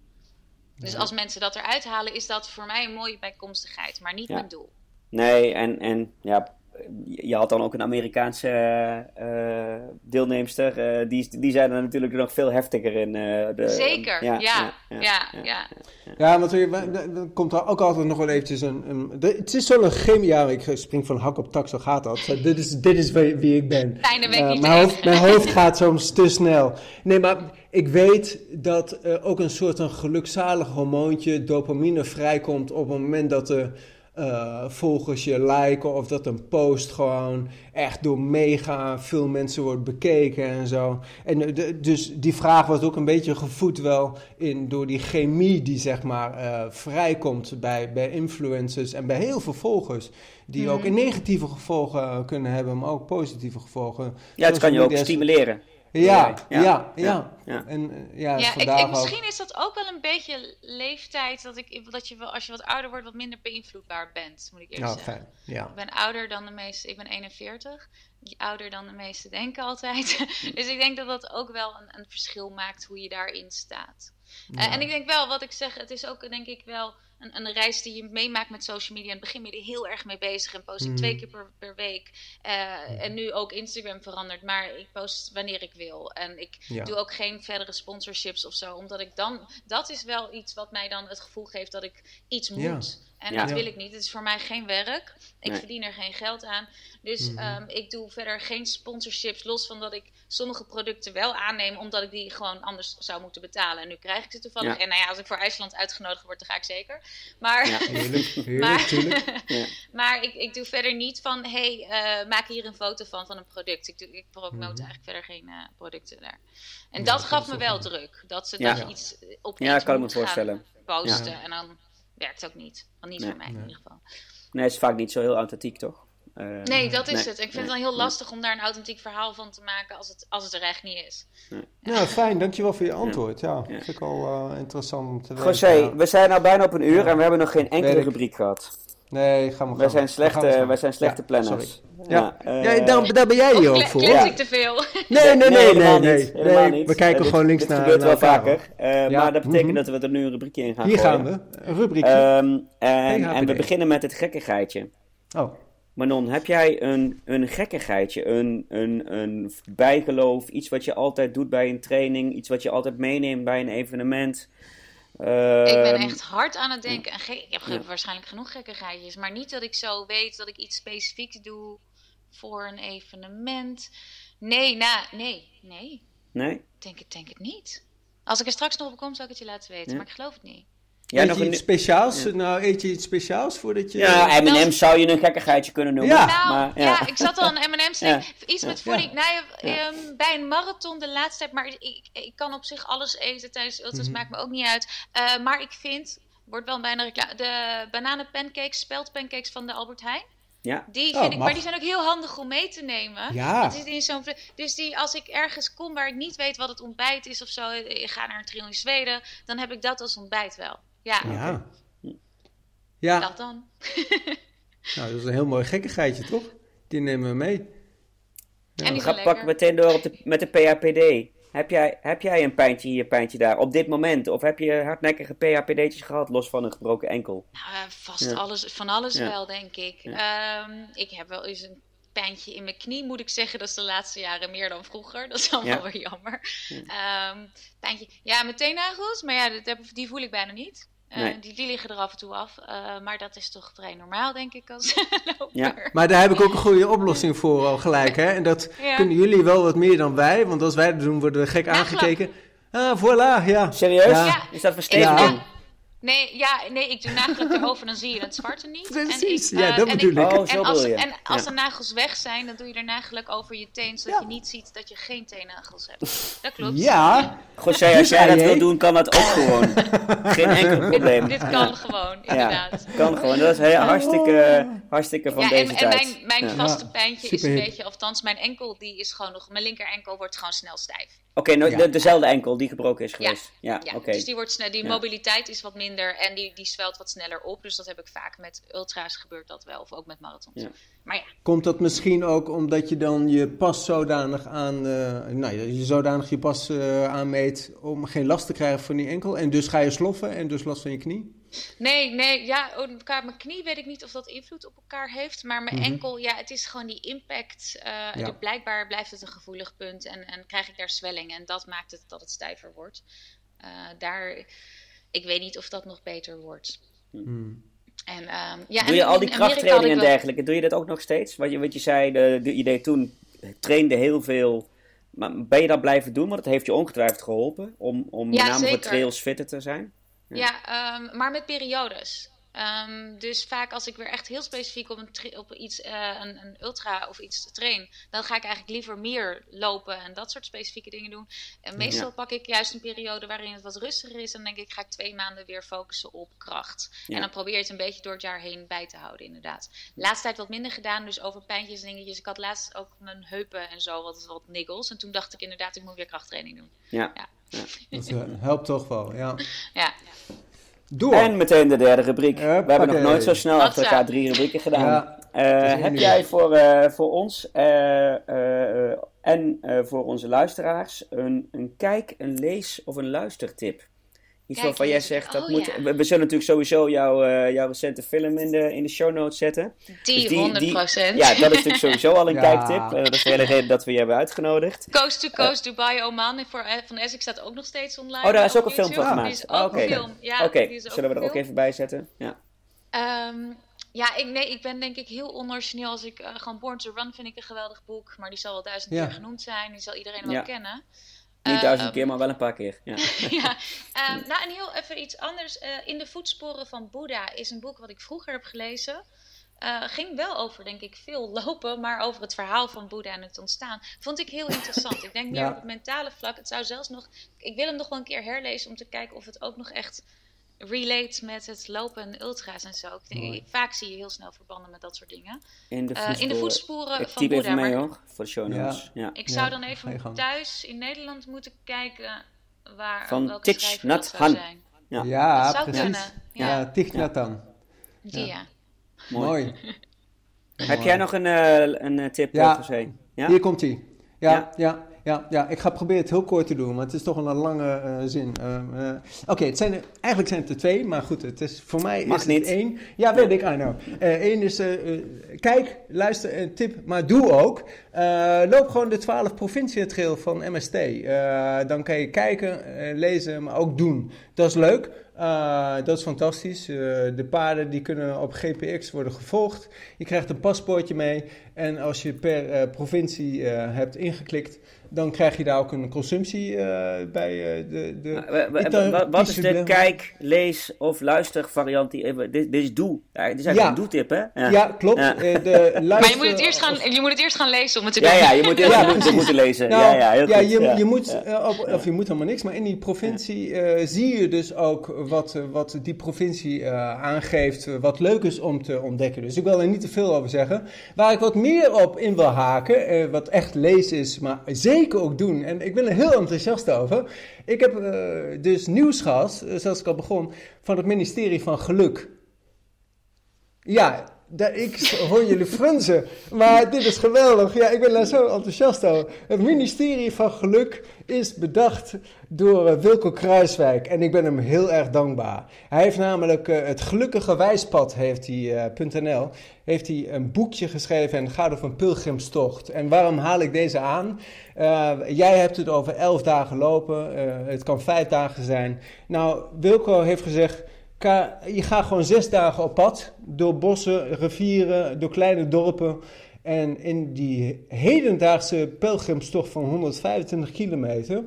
Dus als mensen dat eruit halen, is dat voor mij een mooie bijkomstigheid, maar niet mijn doel. Nee, en, en ja, je had dan ook een Amerikaanse uh, deelnemster. Uh, die, die zijn er natuurlijk nog veel heftiger in. Uh, de, Zeker, ja ja ja, ja, ja. want er komt er ook altijd nog wel eventjes een... een het is zo'n chemie... Ja, ik spring van hak op tak, zo gaat dat. dit, is, dit is wie, ik ben. Fijne week niet mijn, hoofd, mijn hoofd gaat soms te snel. Nee, maar ik weet dat ook een soort een gelukzalig hormoontje, dopamine, vrijkomt op het moment dat er uh, volgers je liken of dat een post gewoon echt door mega veel mensen wordt bekeken en zo. En eh, de, dus die vraag wordt ook een beetje gevoed wel in, door die chemie die zeg maar uh, vrijkomt bij, bij influencers en bij heel veel volgers. Die ook mhm. negatieve gevolgen kunnen hebben, maar ook positieve gevolgen. Ja, het kan je ook stimuleren. Ja, ja, ja. ja. En, eh, ja, ja ik, ik, misschien is dat ook wel een beetje leeftijd dat, ik, dat je wel, als je wat ouder wordt, wat minder beïnvloedbaar bent, moet ik eerst ja, zeggen. Fijn. Ja. Ik ben ouder dan de meeste, ik ben 41, ouder dan de meeste denken altijd. dus ik denk dat dat ook wel een, een verschil maakt hoe je daarin staat. Uh, en ik denk wel, wat ik zeg, het is ook denk ik wel een, een, reis die je meemaakt met social media. In het begin ben je er heel erg mee bezig en post ik twee mhm. keer per, per week. Uh, En nu ook Instagram veranderd, maar ik post wanneer ik wil. En ik doe ook geen verdere sponsorships of zo, omdat ik dan, dat is wel iets wat mij dan het gevoel geeft dat ik iets moet. En dat wil ik niet. Het is voor mij geen werk. Ik verdien er geen geld aan. Dus mhm. ehm, ik doe verder geen sponsorships. Los van dat ik sommige producten wel aanneem, omdat ik die gewoon anders zou moeten betalen. En nu krijg ik ze toevallig. En nou ja, als ik voor IJsland uitgenodigd word, dan ga ik zeker. Maar, ja, maar, maar ik, ik doe verder niet van, hey, uh, maak hier een foto van, van een product. Ik, doe, ik promote mm eigenlijk verder geen uh, producten daar. En dat gaf me wel druk. Dat ze dat iets op ja, kan ik me voorstellen. posten. En dan werkt ook niet. Want niet voor mij in ieder geval. Nee, het is vaak niet zo heel authentiek, toch? Uh, nee, dat is het. Ik vind het dan heel lastig om daar een authentiek verhaal van te maken als het, als het er echt niet is. Ja, fijn. Dankjewel voor je antwoord. Ja, dat vind ik al uh, interessant om te weten. José, we zijn al bijna op een uur en we hebben nog geen enkele rubriek gehad. Nee, ga maar Wij zijn slechte, wij zijn slechte planners. Ja, ja, uh, daar, daar ben jij hier ook voor. Klets ik te veel? Nee, nee, nee, nee, nee. We kijken gewoon links naar. Dat gebeurt wel vaker. Maar dat betekent dat we er nu een rubriekje in gaan Hier gaan we, een rubriekje. Um, en, en we beginnen met het gekkigheidje. Oh. Manon, heb jij een, een gekkigheidje, een, een, een bijgeloof, iets wat je altijd doet bij een training, iets wat je altijd meeneemt bij een evenement? Ik ben ehm, echt hard aan het denken. En ik heb waarschijnlijk genoeg gekkigheidjes. Maar niet dat ik zo weet dat ik iets specifieks doe voor een evenement. Nee, nou, nee, nee. Nee? Denk het, denk het niet. Als ik er straks nog op kom, zal ik het je laten weten. Maar ik geloof het niet. Ja, nog iets speciaals? Nou, eet je iets speciaals voordat je... Ja, M&M's zou je een gekkigheidje kunnen noemen. Ja, nou, maar, ja. ja. ik zat al aan M&M's ja. Iets met voeding. Nou, um, bij een marathon de laatste tijd... Maar ik, ik kan op zich alles eten tijdens de ultras. Mm Maakt me ook niet uit. Uh, maar ik vind... Wordt wel bijna reclame... De bananenpancakes, speldpancakes van de Albert Heijn. Ja. Die oh, vind ik, maar die zijn ook heel handig om mee te nemen. Ja. Het is in zo'n, dus die, als ik ergens kom waar ik niet weet wat het ontbijt is of zo, ik ga naar een trio in Zweden, dan heb ik dat als ontbijt wel. Ja. Ja. ja. Dat dan. nou, dat is een heel mooi gekkigheidje, toch? Die nemen we mee. Ja. En die Ga pak meteen door op de, met de PHPD. Heb jij, heb jij een pijntje hier, pijntje daar, op dit moment? Of heb je hardnekkige PHPD'tjes gehad, los van een gebroken enkel? Nou, uh, vast alles, van alles wel, denk ik. Um, ik heb wel eens een pijntje in mijn knie, moet ik zeggen. Dat is de laatste jaren meer dan vroeger. Dat is allemaal weer jammer. Um, pijntje. Ja, mijn teennagels, maar ja, dat, die voel ik bijna niet. Uh, die, die, liggen er af en toe af. Uh, maar dat is toch vrij normaal, denk ik, als Ja, maar daar heb ik ook een goede oplossing voor al gelijk. Hè? En dat ja. kunnen jullie wel wat meer dan wij. Want als wij dat doen, worden we gek aangekeken. Ah, voilà, ja. Serieus? Ja. Is dat versteviging? Nee, ja, nee, ik doe nagels erover, dan zie je het zwarte niet. Precies, en ik, ja, dat bedoel ik. Oh, en als, en als de nagels weg zijn, dan doe je er nagelijk over je teen, zodat je niet ziet dat je geen teennagels hebt. Dat klopt. Ja. José, als jij dat wil doen, kan dat ook gewoon. Geen enkel probleem. Dit, kan gewoon, inderdaad. kan gewoon, dat is heel, hartstikke, hartstikke van deze en, tijd. En mijn, mijn vaste pijntje is een beetje, althans mijn enkel, die is gewoon nog, mijn linker enkel wordt gewoon snel stijf. Oké, okay, dezelfde enkel die gebroken is geweest. Ja, ja, oké. dus die, wordt snel, die mobiliteit is wat minder minder en die, die zwelt wat sneller op. Dus dat heb ik vaak met ultra's gebeurt dat wel, of ook met marathons. Maar ja. Komt dat misschien ook omdat je dan je pas zodanig aan, uh, nou, je zodanig je pas uh, aanmeet om geen last te krijgen van die enkel en dus ga je sloffen en dus last van je knie? Nee, nee, ja, oh, mijn knie weet ik niet of dat invloed op elkaar heeft. Maar mijn mhm. enkel, ja, het is gewoon die impact. Uh, Blijkbaar blijft het een gevoelig punt en, en krijg ik daar zwelling. En dat maakt het dat het stijver wordt. Uh, daar, ik weet niet of dat nog beter wordt. Mhm. En, um, ja, doe je al die krachttraining en dergelijke, doe je dat ook nog steeds? Wat je, wat je zei, de, de idee toen trainde heel veel. Maar ben je dat blijven doen? Want het heeft je ongetwijfeld geholpen om, om ja, met name voor trails fitter te zijn. Ja, ehm, maar met periodes. Ehm, dus vaak als ik weer echt heel specifiek op, een op iets, uh, een, een, ultra of iets train, dan ga ik eigenlijk liever meer lopen en dat soort specifieke dingen doen. En meestal pak ik juist een periode waarin het wat rustiger is. En denk ik, ga ik twee maanden weer focussen op kracht. En dan probeer je het een beetje door het jaar heen bij te houden, inderdaad. Laatste tijd wat minder gedaan, dus over pijntjes en dingetjes. Ik had laatst ook mijn heupen en zo wat, wat niggles. En toen dacht ik inderdaad, ik moet weer krachttraining doen. Ja. ja. Dat uh, helpt toch wel, ja. ja. Door. En meteen de derde rubriek. We hebben nog nooit zo snel achter elkaar drie rubrieken gedaan. Uh, heb jij voor, uh, voor ons uh, en voor onze luisteraars een, een kijk, een lees of een luistertip? Iets waarvan jij zegt, dat oh, moet, we, we, zullen natuurlijk sowieso jouw, uh, jouw recente film in de, in de show notes zetten. Die, dus die 100%. ja, dat is natuurlijk sowieso al een kijktip. Uh, dat is de hele reden dat we je hebben uitgenodigd. Coast to Coast Dubai Oman voor, van Essex staat ook nog steeds online. Oh, daar is ook een film van gemaakt. Die is ook een film. Ja, Oké, zullen we er ook even bij zetten? Ja. Um, ja, ik, nee, ik ben denk ik heel onorigineel als ik uh, gewoon Born to Run vind ik een geweldig boek, maar die zal wel duizend keer genoemd zijn, die zal iedereen wel kennen. Niet duizend ehm, keer, maar wel een paar keer. Ja. ja. Um, nou, en heel even iets anders. Uh, in de voetsporen van Boeddha is een boek wat ik vroeger heb gelezen. Uh, ging wel over, denk ik, veel lopen, maar over het verhaal van Boeddha en het ontstaan. Vond ik heel interessant. Ik denk meer op het mentale vlak. Het zou zelfs nog. Ik wil hem nog wel een keer herlezen om te kijken of het ook nog echt relate met het lopen en ultra's en zo. Ik denk, vaak zie je heel snel verbanden met dat soort dingen. In de voetsporen, uh, in de voetsporen van Boeddha. Mee, hoor, voor de show notes. Ja. Ik zou dan even thuis in Nederland moeten kijken waar van welke Tich Nat Han. Zijn. Ja, ja zou precies. Kunnen. Ja, Tich Nat Han. Die ja. Mooi. Heb jij nog een, uh, een eh, tip, ja. ja, hier komt hij. Ja, ja ja, ja, ik ga proberen het heel kort te doen, maar het is toch een lange uh, zin. Uh, Oké, het zijn eigenlijk zijn het er twee, maar goed, het is, voor mij Mag is niet. het één. Ja, weet ik, I know. Eén is, kijk, luister, een tip, maar doe ook. loop gewoon de 12 provincietrail van MST. dan kan je kijken, lezen, maar ook doen. Dat is leuk. Uh, dat is fantastisch. Uh, de paarden die kunnen op GPX worden gevolgd. Je krijgt een paspoortje mee. En als je per uh, provincie hebt ingeklikt, dan krijg je daar ook een consumptie bij de. de wat is de kijk, lees of luister variant? Die, dit, dit is doe. Ja, dit is eigenlijk ja. een doetip, hè? Ja, ja klopt. De luister, maar je moet, het eerst gaan, je moet het eerst gaan lezen om het te doen. Ja, ja je moet eerst ja, moeten lezen. Nou, ja, ja, heel ja, je, je moet, of, of, je moet helemaal niks, maar in die provincie zie je dus ook wat, eh, wat die provincie uh, aangeeft, eh, wat leuk is om te ontdekken. Dus ik wil er niet te veel over zeggen. Waar ik wat meer op in wil haken, uh, wat echt lezen is, maar zeker ook doen. En ik ben er heel enthousiast over. Ik heb dus nieuws gehad, zoals ik al begon, van het ministerie van Geluk. Ja, ik hoor jullie frunzen, maar dit is geweldig. Ja, ik ben daar zo enthousiast over. Het ministerie van Geluk is bedacht door uh, Wilco Kruiswijk en ik ben hem heel erg dankbaar. Hij heeft namelijk uh, het Gelukkige Wijspad, heeft hij, uh, .nl, heeft hij een boekje geschreven en gaat over een pilgrimstocht. En waarom haal ik deze aan? jij hebt het over elf dagen lopen, het kan vijf dagen zijn. Nou, Wilco heeft gezegd je gaat gewoon zes dagen op pad. Door bossen, rivieren, door kleine dorpen. En in die hedendaagse pelgrimstocht van 125 kilometer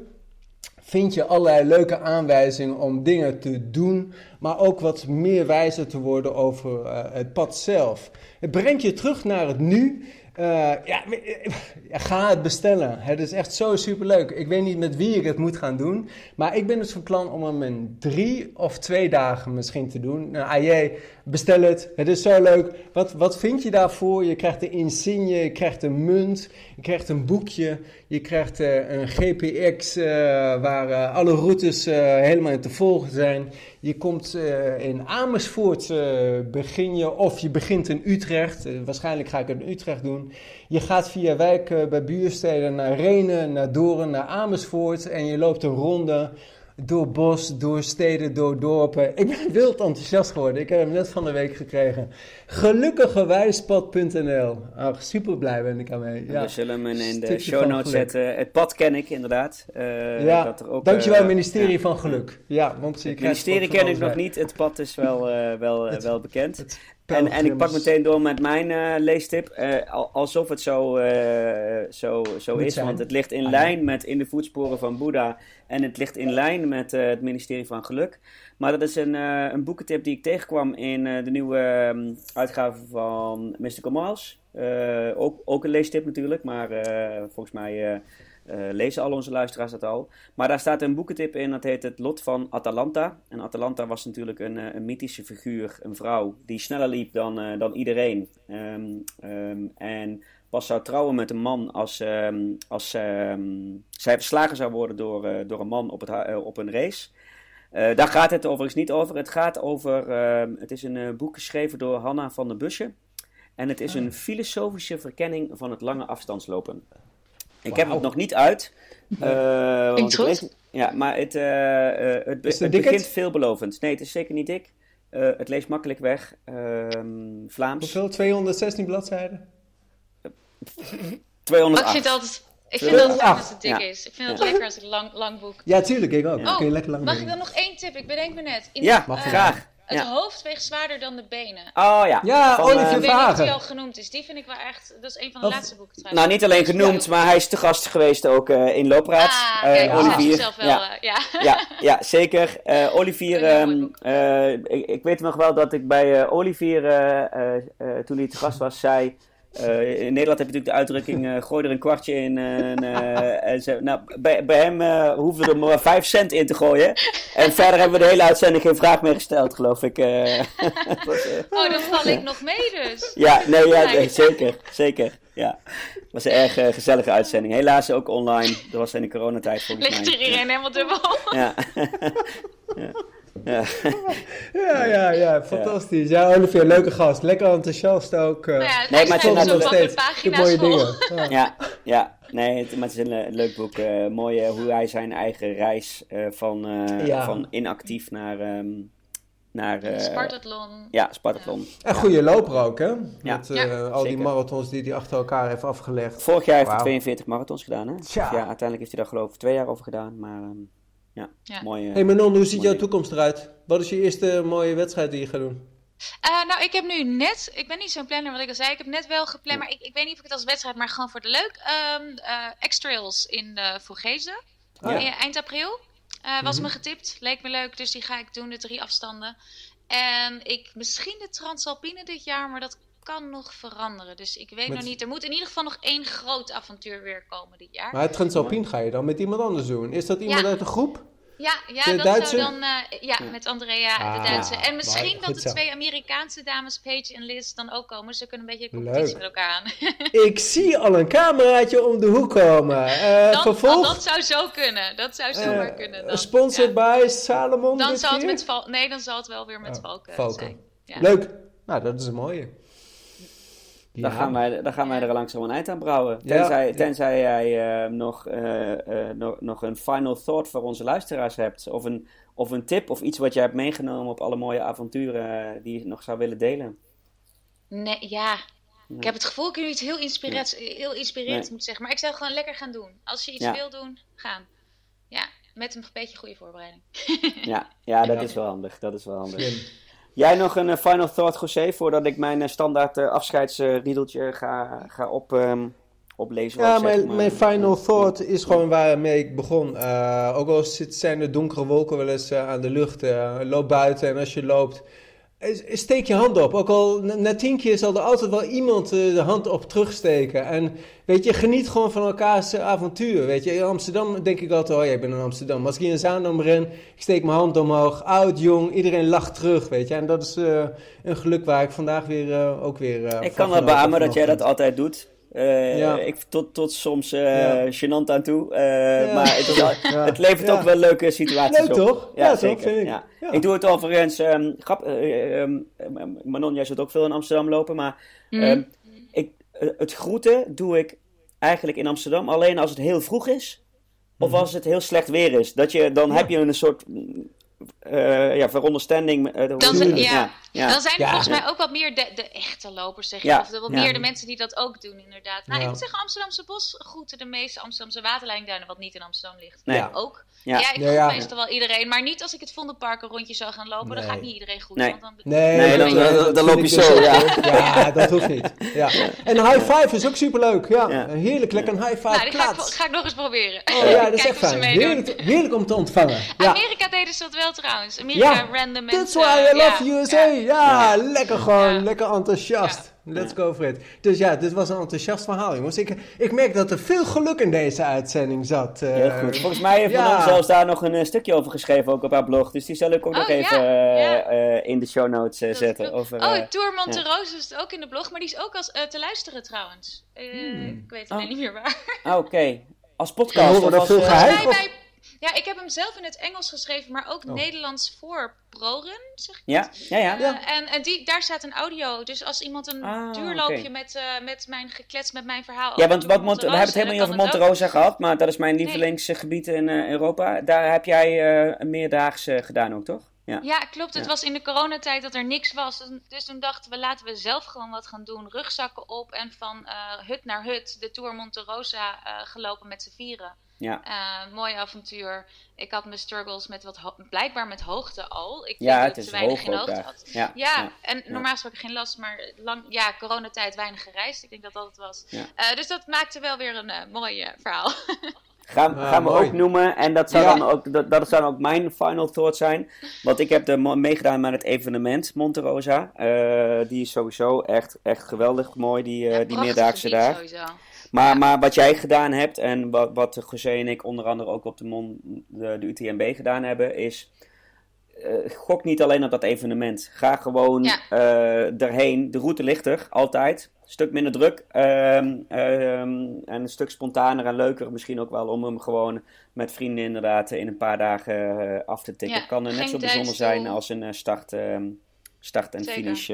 vind je allerlei leuke aanwijzingen om dingen te doen, maar ook wat meer wijzer te worden over uh, het pad zelf. Het brengt je terug naar het nu uh, ja, ga het bestellen. Het is echt zo superleuk. Ik weet niet met wie ik het moet gaan doen. Maar ik ben dus van plan om hem in drie of twee dagen misschien te doen. Nou, AJ, bestel het. Het is zo leuk. Wat, wat vind je daarvoor? Je krijgt een insigne, je krijgt een munt, je krijgt een boekje, je krijgt uh, een GPX uh, waar uh, alle routes helemaal in te volgen zijn. Je komt in Amersfoort, begin je, of je begint in Utrecht. waarschijnlijk ga ik het in Utrecht doen. Je gaat via wijken bij buursteden naar Renen, naar Doren, naar Amersfoort en je loopt een ronde door bos, door steden, door dorpen. Ik ben wild enthousiast geworden. Ik heb hem net van de week gekregen. Gelukkigewijspad.nl. Ach, super blij ben ik aan mee. Ja. We zullen hem in de show notes zetten. Het pad ken ik inderdaad. Uh, ja, dat er ook, dankjewel uh, ministerie van Geluk. Ja, want het ministerie ken ik nog niet. Het pad is wel, uh, wel, wel bekend. En, en ik pak meteen door met mijn uh, leestip. Uh, alsof het zo, uh, zo, zo is. Want het ligt in ah, lijn met In de voetsporen van Boeddha. En het ligt in lijn met het ministerie van Geluk. Maar dat is een, een boekentip die ik tegenkwam in de nieuwe um, uitgave van Mystical Miles. ook, ook een leestip natuurlijk. Maar volgens mij lezen al onze luisteraars dat al. Maar daar staat een boekentip in, dat heet Het Lot van Atalanta. En Atalanta was natuurlijk een, eh, een mythische figuur, een vrouw, die sneller liep dan, dan iedereen. Um, um, en pas zou trouwen met een man als, um, als zij verslagen zou worden door, door een man op, het, op een race. daar gaat het overigens niet over. Het gaat over, het is een boek geschreven door Hanna van der Busje. En het is ah. een filosofische verkenning van het lange afstandslopen. Ik heb het nog niet uit. Uh, want lees, ja, maar het, uh, uh, het, het begint veelbelovend. Nee, het is zeker niet dik. het leest makkelijk weg. Ehm, Vlaams. Hoeveel? 216 bladzijden? 208. ik altijd... Ik vind dat het als het dik is. Ik vind het lekker als ik lang, lang boek. Ja, tuurlijk, ik ook. Oh, lekker lang mag ik dan nog één tip? Ik bedenk me net. In ja, mag graag. Het hoofd weegt zwaarder dan de benen. Oh ja. Ja, van, Olivier uh, Verhagen. Of die al genoemd is. Die vind ik wel echt... Dat is een van de laatste boeken trouwens. Nou, niet alleen genoemd, maar hij is te gast geweest ook uh, in Loopraad. Ah, kijk, uh, Olivier. zelf wel, ja. ja. ja. ja, zeker. Olivier, um, ik, ik, weet nog wel dat ik bij Olivier, toen hij te gast was, zei... Uh, in Nederland heb je natuurlijk de uitdrukking: uh, gooi er een kwartje in. Uh, en. Nou, bij, bij hem hoeven we er maar 5 cent in te gooien. En verder hebben we de hele uitzending geen vraag meer gesteld, geloof ik. oh, dan val ik nog mee dus. Ja, nee, ja, nee, zeker. Zeker. Ja. Het was een erg gezellige uitzending. Helaas ook online. Dat was in de coronatijd volgens Ligt mij. Ligt er iedereen helemaal dubbel? Ja. ja. Ja. ja, ja, ja, fantastisch. Ja, Olivier, leuke gast. Lekker enthousiast ook. Uh, nou ja, nee, maar het is nog steeds mooie dingen. Ja. ja, ja, nee, het, maar het is een leuk boek. Uh, mooi uh, hoe hij zijn eigen reis uh, van, ja. van inactief naar. Um, naar uh, Spartathlon. Ja, Spartathlon. Ja. Een goede loper ook, hè? Met ja, al die marathons die hij achter elkaar heeft afgelegd. Vorig jaar heeft hij 42 marathons gedaan, hè? Ja. uiteindelijk heeft hij daar geloof ik twee jaar over gedaan, maar... Um, ja, ja. Mooie, hey Manon, hoe ziet jouw toekomst eruit? Wat is je eerste mooie wedstrijd die je gaat doen? Uh, nou, ik heb nu net, ik ben niet zo'n planner wat ik al zei, ik heb net wel gepland, maar ik, ik weet niet of ik het als wedstrijd, maar gewoon voor de leuk. Um, uh, X-Trails in de Vogezen, oh, ja. eind april. Uh, was mm me getipt, leek me leuk, dus die ga ik doen, de drie afstanden. En ik, misschien de Transalpine dit jaar, maar dat kan nog veranderen. Dus ik weet nog niet. Er moet in ieder geval nog één groot avontuur weer komen dit jaar. Maar het Transalpine ga je dan met iemand anders doen. Is dat iemand uit de groep? Ja, ja dat Duitse? zou dan. Uh, ja, met Andrea, de ah, Duitse. En misschien dat de twee Amerikaanse dames, Paige en Liz, dan ook komen. Ze kunnen een beetje competitie met elkaar aan. ik zie al een cameraatje om de hoek komen. Uh, dan, vervolg... dat zou zo kunnen. Dat zou zomaar uh, kunnen. Dan. Sponsored ja. by Salomon. Dan zal het met val nee, dan zal het wel weer met oh, Valken, Valken zijn. Ja. Leuk. Nou, dat is een mooie. Dan, gaan wij, dan gaan wij er langzaam een eind aan brouwen. Tenzij, ja, tenzij jij uh, nog, uh, uh, nog, nog een final thought voor onze luisteraars hebt. Of een, of een tip of iets wat jij hebt meegenomen op alle mooie avonturen die je nog zou willen delen. Nee, ja. Ik heb het gevoel dat ik nu iets heel, inspirerend, heel inspirerend moet zeggen. Maar ik zou gewoon lekker gaan doen. Als je iets wil doen, gaan. Ja, met een beetje goede voorbereiding. ja, ja, dat is wel handig. Dat is wel handig. Jij nog een uh, final thought, José, voordat ik mijn uh, standaard uh, afscheidsriedeltje ga, ga op, um, oplezen? Ja, mijn, mijn final thought is gewoon waarmee ik begon. ook al zijn er donkere wolken wel eens aan de lucht, loop buiten en als je loopt, steek je hand op. Ook al na, tien keer zal er altijd wel iemand de hand op terugsteken. En weet je, geniet gewoon van elkaars avontuur. Weet je, in Amsterdam denk ik altijd, oh ja, ik ben in Amsterdam. Als ik hier in Zaandam ben, ik steek mijn hand omhoog. Oud, jong, iedereen lacht terug, weet je. En dat is een geluk waar ik vandaag weer ook weer... ik kan wel beamen dat jij dat altijd doet. Uh, ja. ik, tot, tot soms uh, gênant aan toe. Uh, maar het, het levert ook wel leuke situaties Leuk, op. toch? Ja, zeker. ik. Ja. ik doe het overigens. Um, grap, um, Manon, jij zult ook veel in Amsterdam lopen. Maar mm. um, ik, het groeten doe ik eigenlijk in Amsterdam alleen als het heel vroeg is. Of mhm. als het heel slecht weer is. Dat je, dan heb je een soort uh, ja, veronderstanding. Uh, dan, zijn, ja. Ja, dan zijn er volgens mij ook wat meer de, de echte lopers, zeg je. Of wat meer de mensen die dat ook doen, inderdaad. Nou, ik moet zeggen, Amsterdamse bos groeten de meeste Amsterdamse waterlijnduinen, wat niet in Amsterdam ligt. Nee. Ook. Ja, ik groet meestal wel iedereen. Maar niet als ik het Vondelpark een rondje zou gaan lopen, dan ga ik niet iedereen groeten. Nee, want dan, nee, nee, dan, dan, dan, loop je zo. Ja. ja, dat hoeft niet. Ja. En een high five is ook superleuk. Ja, heerlijk, lekker een high five. Nou, die ga ik, ga ik, nog eens proberen. Oh ja, dat is echt fijn. Heerlijk, heerlijk om te ontvangen. Amerika deden ze dat wel trouwens. Amerika, random mensen. That's why I love USA. Ja, lekker gewoon, lekker enthousiast. Let's go for it. Dus ja, dit was een enthousiast verhaal, jongens. Ik, ik merk dat er veel geluk in deze uitzending zat. Uh, Heel goed. Volgens mij heeft ja. Manon zelfs daar nog een uh, stukje over geschreven, ook op haar blog. Dus die zal ik ook oh, nog even uh, in de show notes zetten. Over, oh, Tour Monteroos is ook in de blog, maar die is ook als, te luisteren trouwens. Hmm. Ik weet alleen oh. niet meer waar. Ah, oké. Als podcast. Ja, of als, veel geheim? Ja, ik heb hem zelf in het Engels geschreven, maar ook oh. Nederlands voor ProRun, zeg ik ja, ja, ja. Uh, en en die, daar staat een audio. Dus als iemand een ah, duurloopje met, uh, met mijn geklets, met mijn verhaal... Ja, want wat we hebben het helemaal niet over Monterosa gehad, maar dat is mijn lievelingsgebied in uh, Europa. Daar heb jij een meerdaagse gedaan ook, toch? Ja, ja klopt. Het was in de coronatijd dat er niks was. Dus toen dachten we, laten we zelf gewoon wat gaan doen. Rugzakken op en van hut naar hut de Tour Monterosa gelopen met z'n vieren. Ja. Uh, mooi avontuur. Ik had mijn struggles met wat blijkbaar met hoogte al. Ik ja, het is te weinig hoog in hoogte had. Ja, ja, en normaal gesproken geen last, maar lang, ja, coronatijd weinig gereisd. Ik denk dat dat het was. Uh, dus dat maakte wel weer een uh, mooi verhaal. Gaan, gaan we ook noemen. En dat zou, dan ook, dat, dat zou dan ook mijn final thought zijn. Want ik heb er meegedaan met het evenement Monterosa. die is sowieso echt, echt geweldig mooi, die, die meerdaagse daar. Sowieso. Maar, maar wat jij gedaan hebt en wat, wat José en ik onder andere ook op de, Mon, de, de UTMB gedaan hebben, is uh, gok niet alleen op dat evenement. Ga gewoon ja. uh, erheen. De route ligt er, altijd. Een stuk minder druk. Um, um, en een stuk spontaner en leuker misschien ook wel om hem gewoon met vrienden inderdaad in een paar dagen uh, af te tikken. Ja, kan net zo bijzonder zijn als een start, um, start en Zeker. finish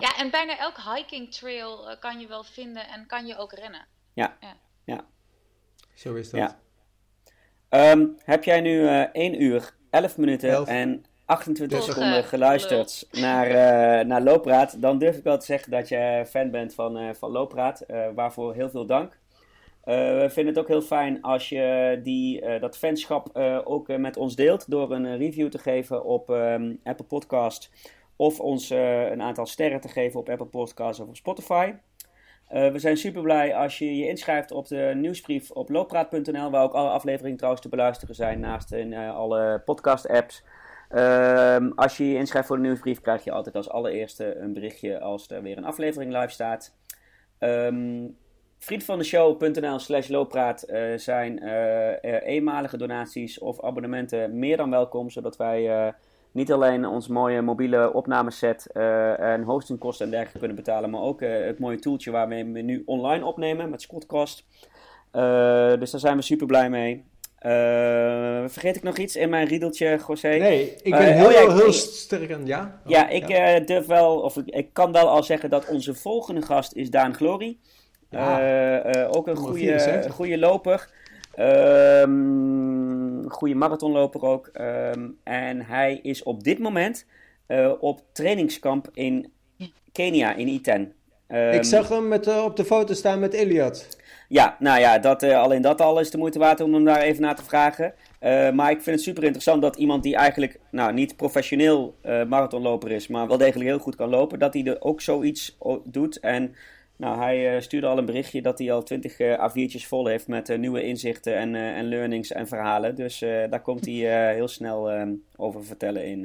ja. en bijna elk hiking trail uh, kan je wel vinden en kan je ook rennen. Ja, ja. ja. Zo is dat. Ja. Um, heb jij nu uh, 1 uur, 11 minuten Elf. en 28 seconden geluisterd naar, uh, naar Loopraad, dan durf ik wel te zeggen dat je fan bent van, uh, van Loopraad. Uh, waarvoor heel veel dank. we vinden het ook heel fijn als je die, dat fanschap ook met ons deelt door een review te geven op um, Apple Podcast of ons uh, een aantal sterren te geven op Apple Podcasts of op Spotify. Uh, we zijn super blij als je je inschrijft op de nieuwsbrief op looppraat.nl, waar ook alle afleveringen trouwens te beluisteren zijn, naast in uh, alle podcast-apps. Ehm, als je je inschrijft voor de nieuwsbrief, krijg je altijd als allereerste een berichtje als er weer een aflevering live staat. Um, vriendvandeshow.nl slash looppraat zijn eenmalige donaties of abonnementen meer dan welkom, zodat wij niet alleen ons mooie mobiele opnameset uh, en hostingkosten en dergelijke kunnen betalen, maar ook uh, het mooie toeltje waarmee we nu online opnemen met Squadcast. Uh, dus daar zijn we super blij mee. vergeet ik nog iets in mijn riedeltje, José? Nee, ik ben heel, oh ja, heel sterk aan ja. Oh, ja, ik ja. durf wel, of ik, ik, kan wel al zeggen dat onze volgende gast is Daan Glory. Ja. ook een goede, goede loper. Um, goede marathonloper ook. Um, en hij is op dit moment uh, op trainingskamp in Kenia, in Iten. Um, Ik ehm, zag hem met, uh, op de foto staan met Elliot. Ja, nou ja, dat, uh, alleen dat al is de moeite waard om hem daar even naar te vragen. maar ik vind het super interessant dat iemand die eigenlijk nou, niet professioneel marathonloper is, maar wel degelijk heel goed kan lopen, dat hij er ook zoiets doet. En nou, hij uh, stuurde al een berichtje dat hij al 20 uh, eh, A4'tjes vol heeft met uh, nieuwe inzichten en, en learnings en verhalen. Dus daar komt hij heel snel ehm, over vertellen in,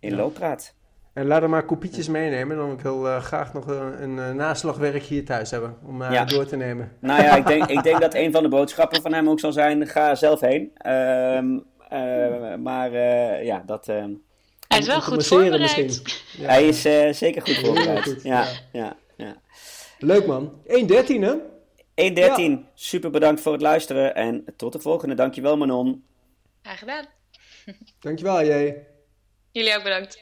in ja. Looppraat. En laat er maar kopietjes meenemen. Dan wil ik graag nog een, een naslagwerk hier thuis hebben om ja. door te nemen. Nou ja, ik denk, ik denk dat een van de boodschappen van hem ook zal zijn: ga zelf heen. Ehm, maar ja, dat. Ehm, hij is wel goed voorbereid. Ja. Hij is zeker goed voorbereid. ja, ja. Leuk man. 1.13 hè? 1.13. Super bedankt voor het luisteren en tot de volgende. Dankjewel Manon. Graag gedaan. Dankjewel jij. Jullie ook bedankt.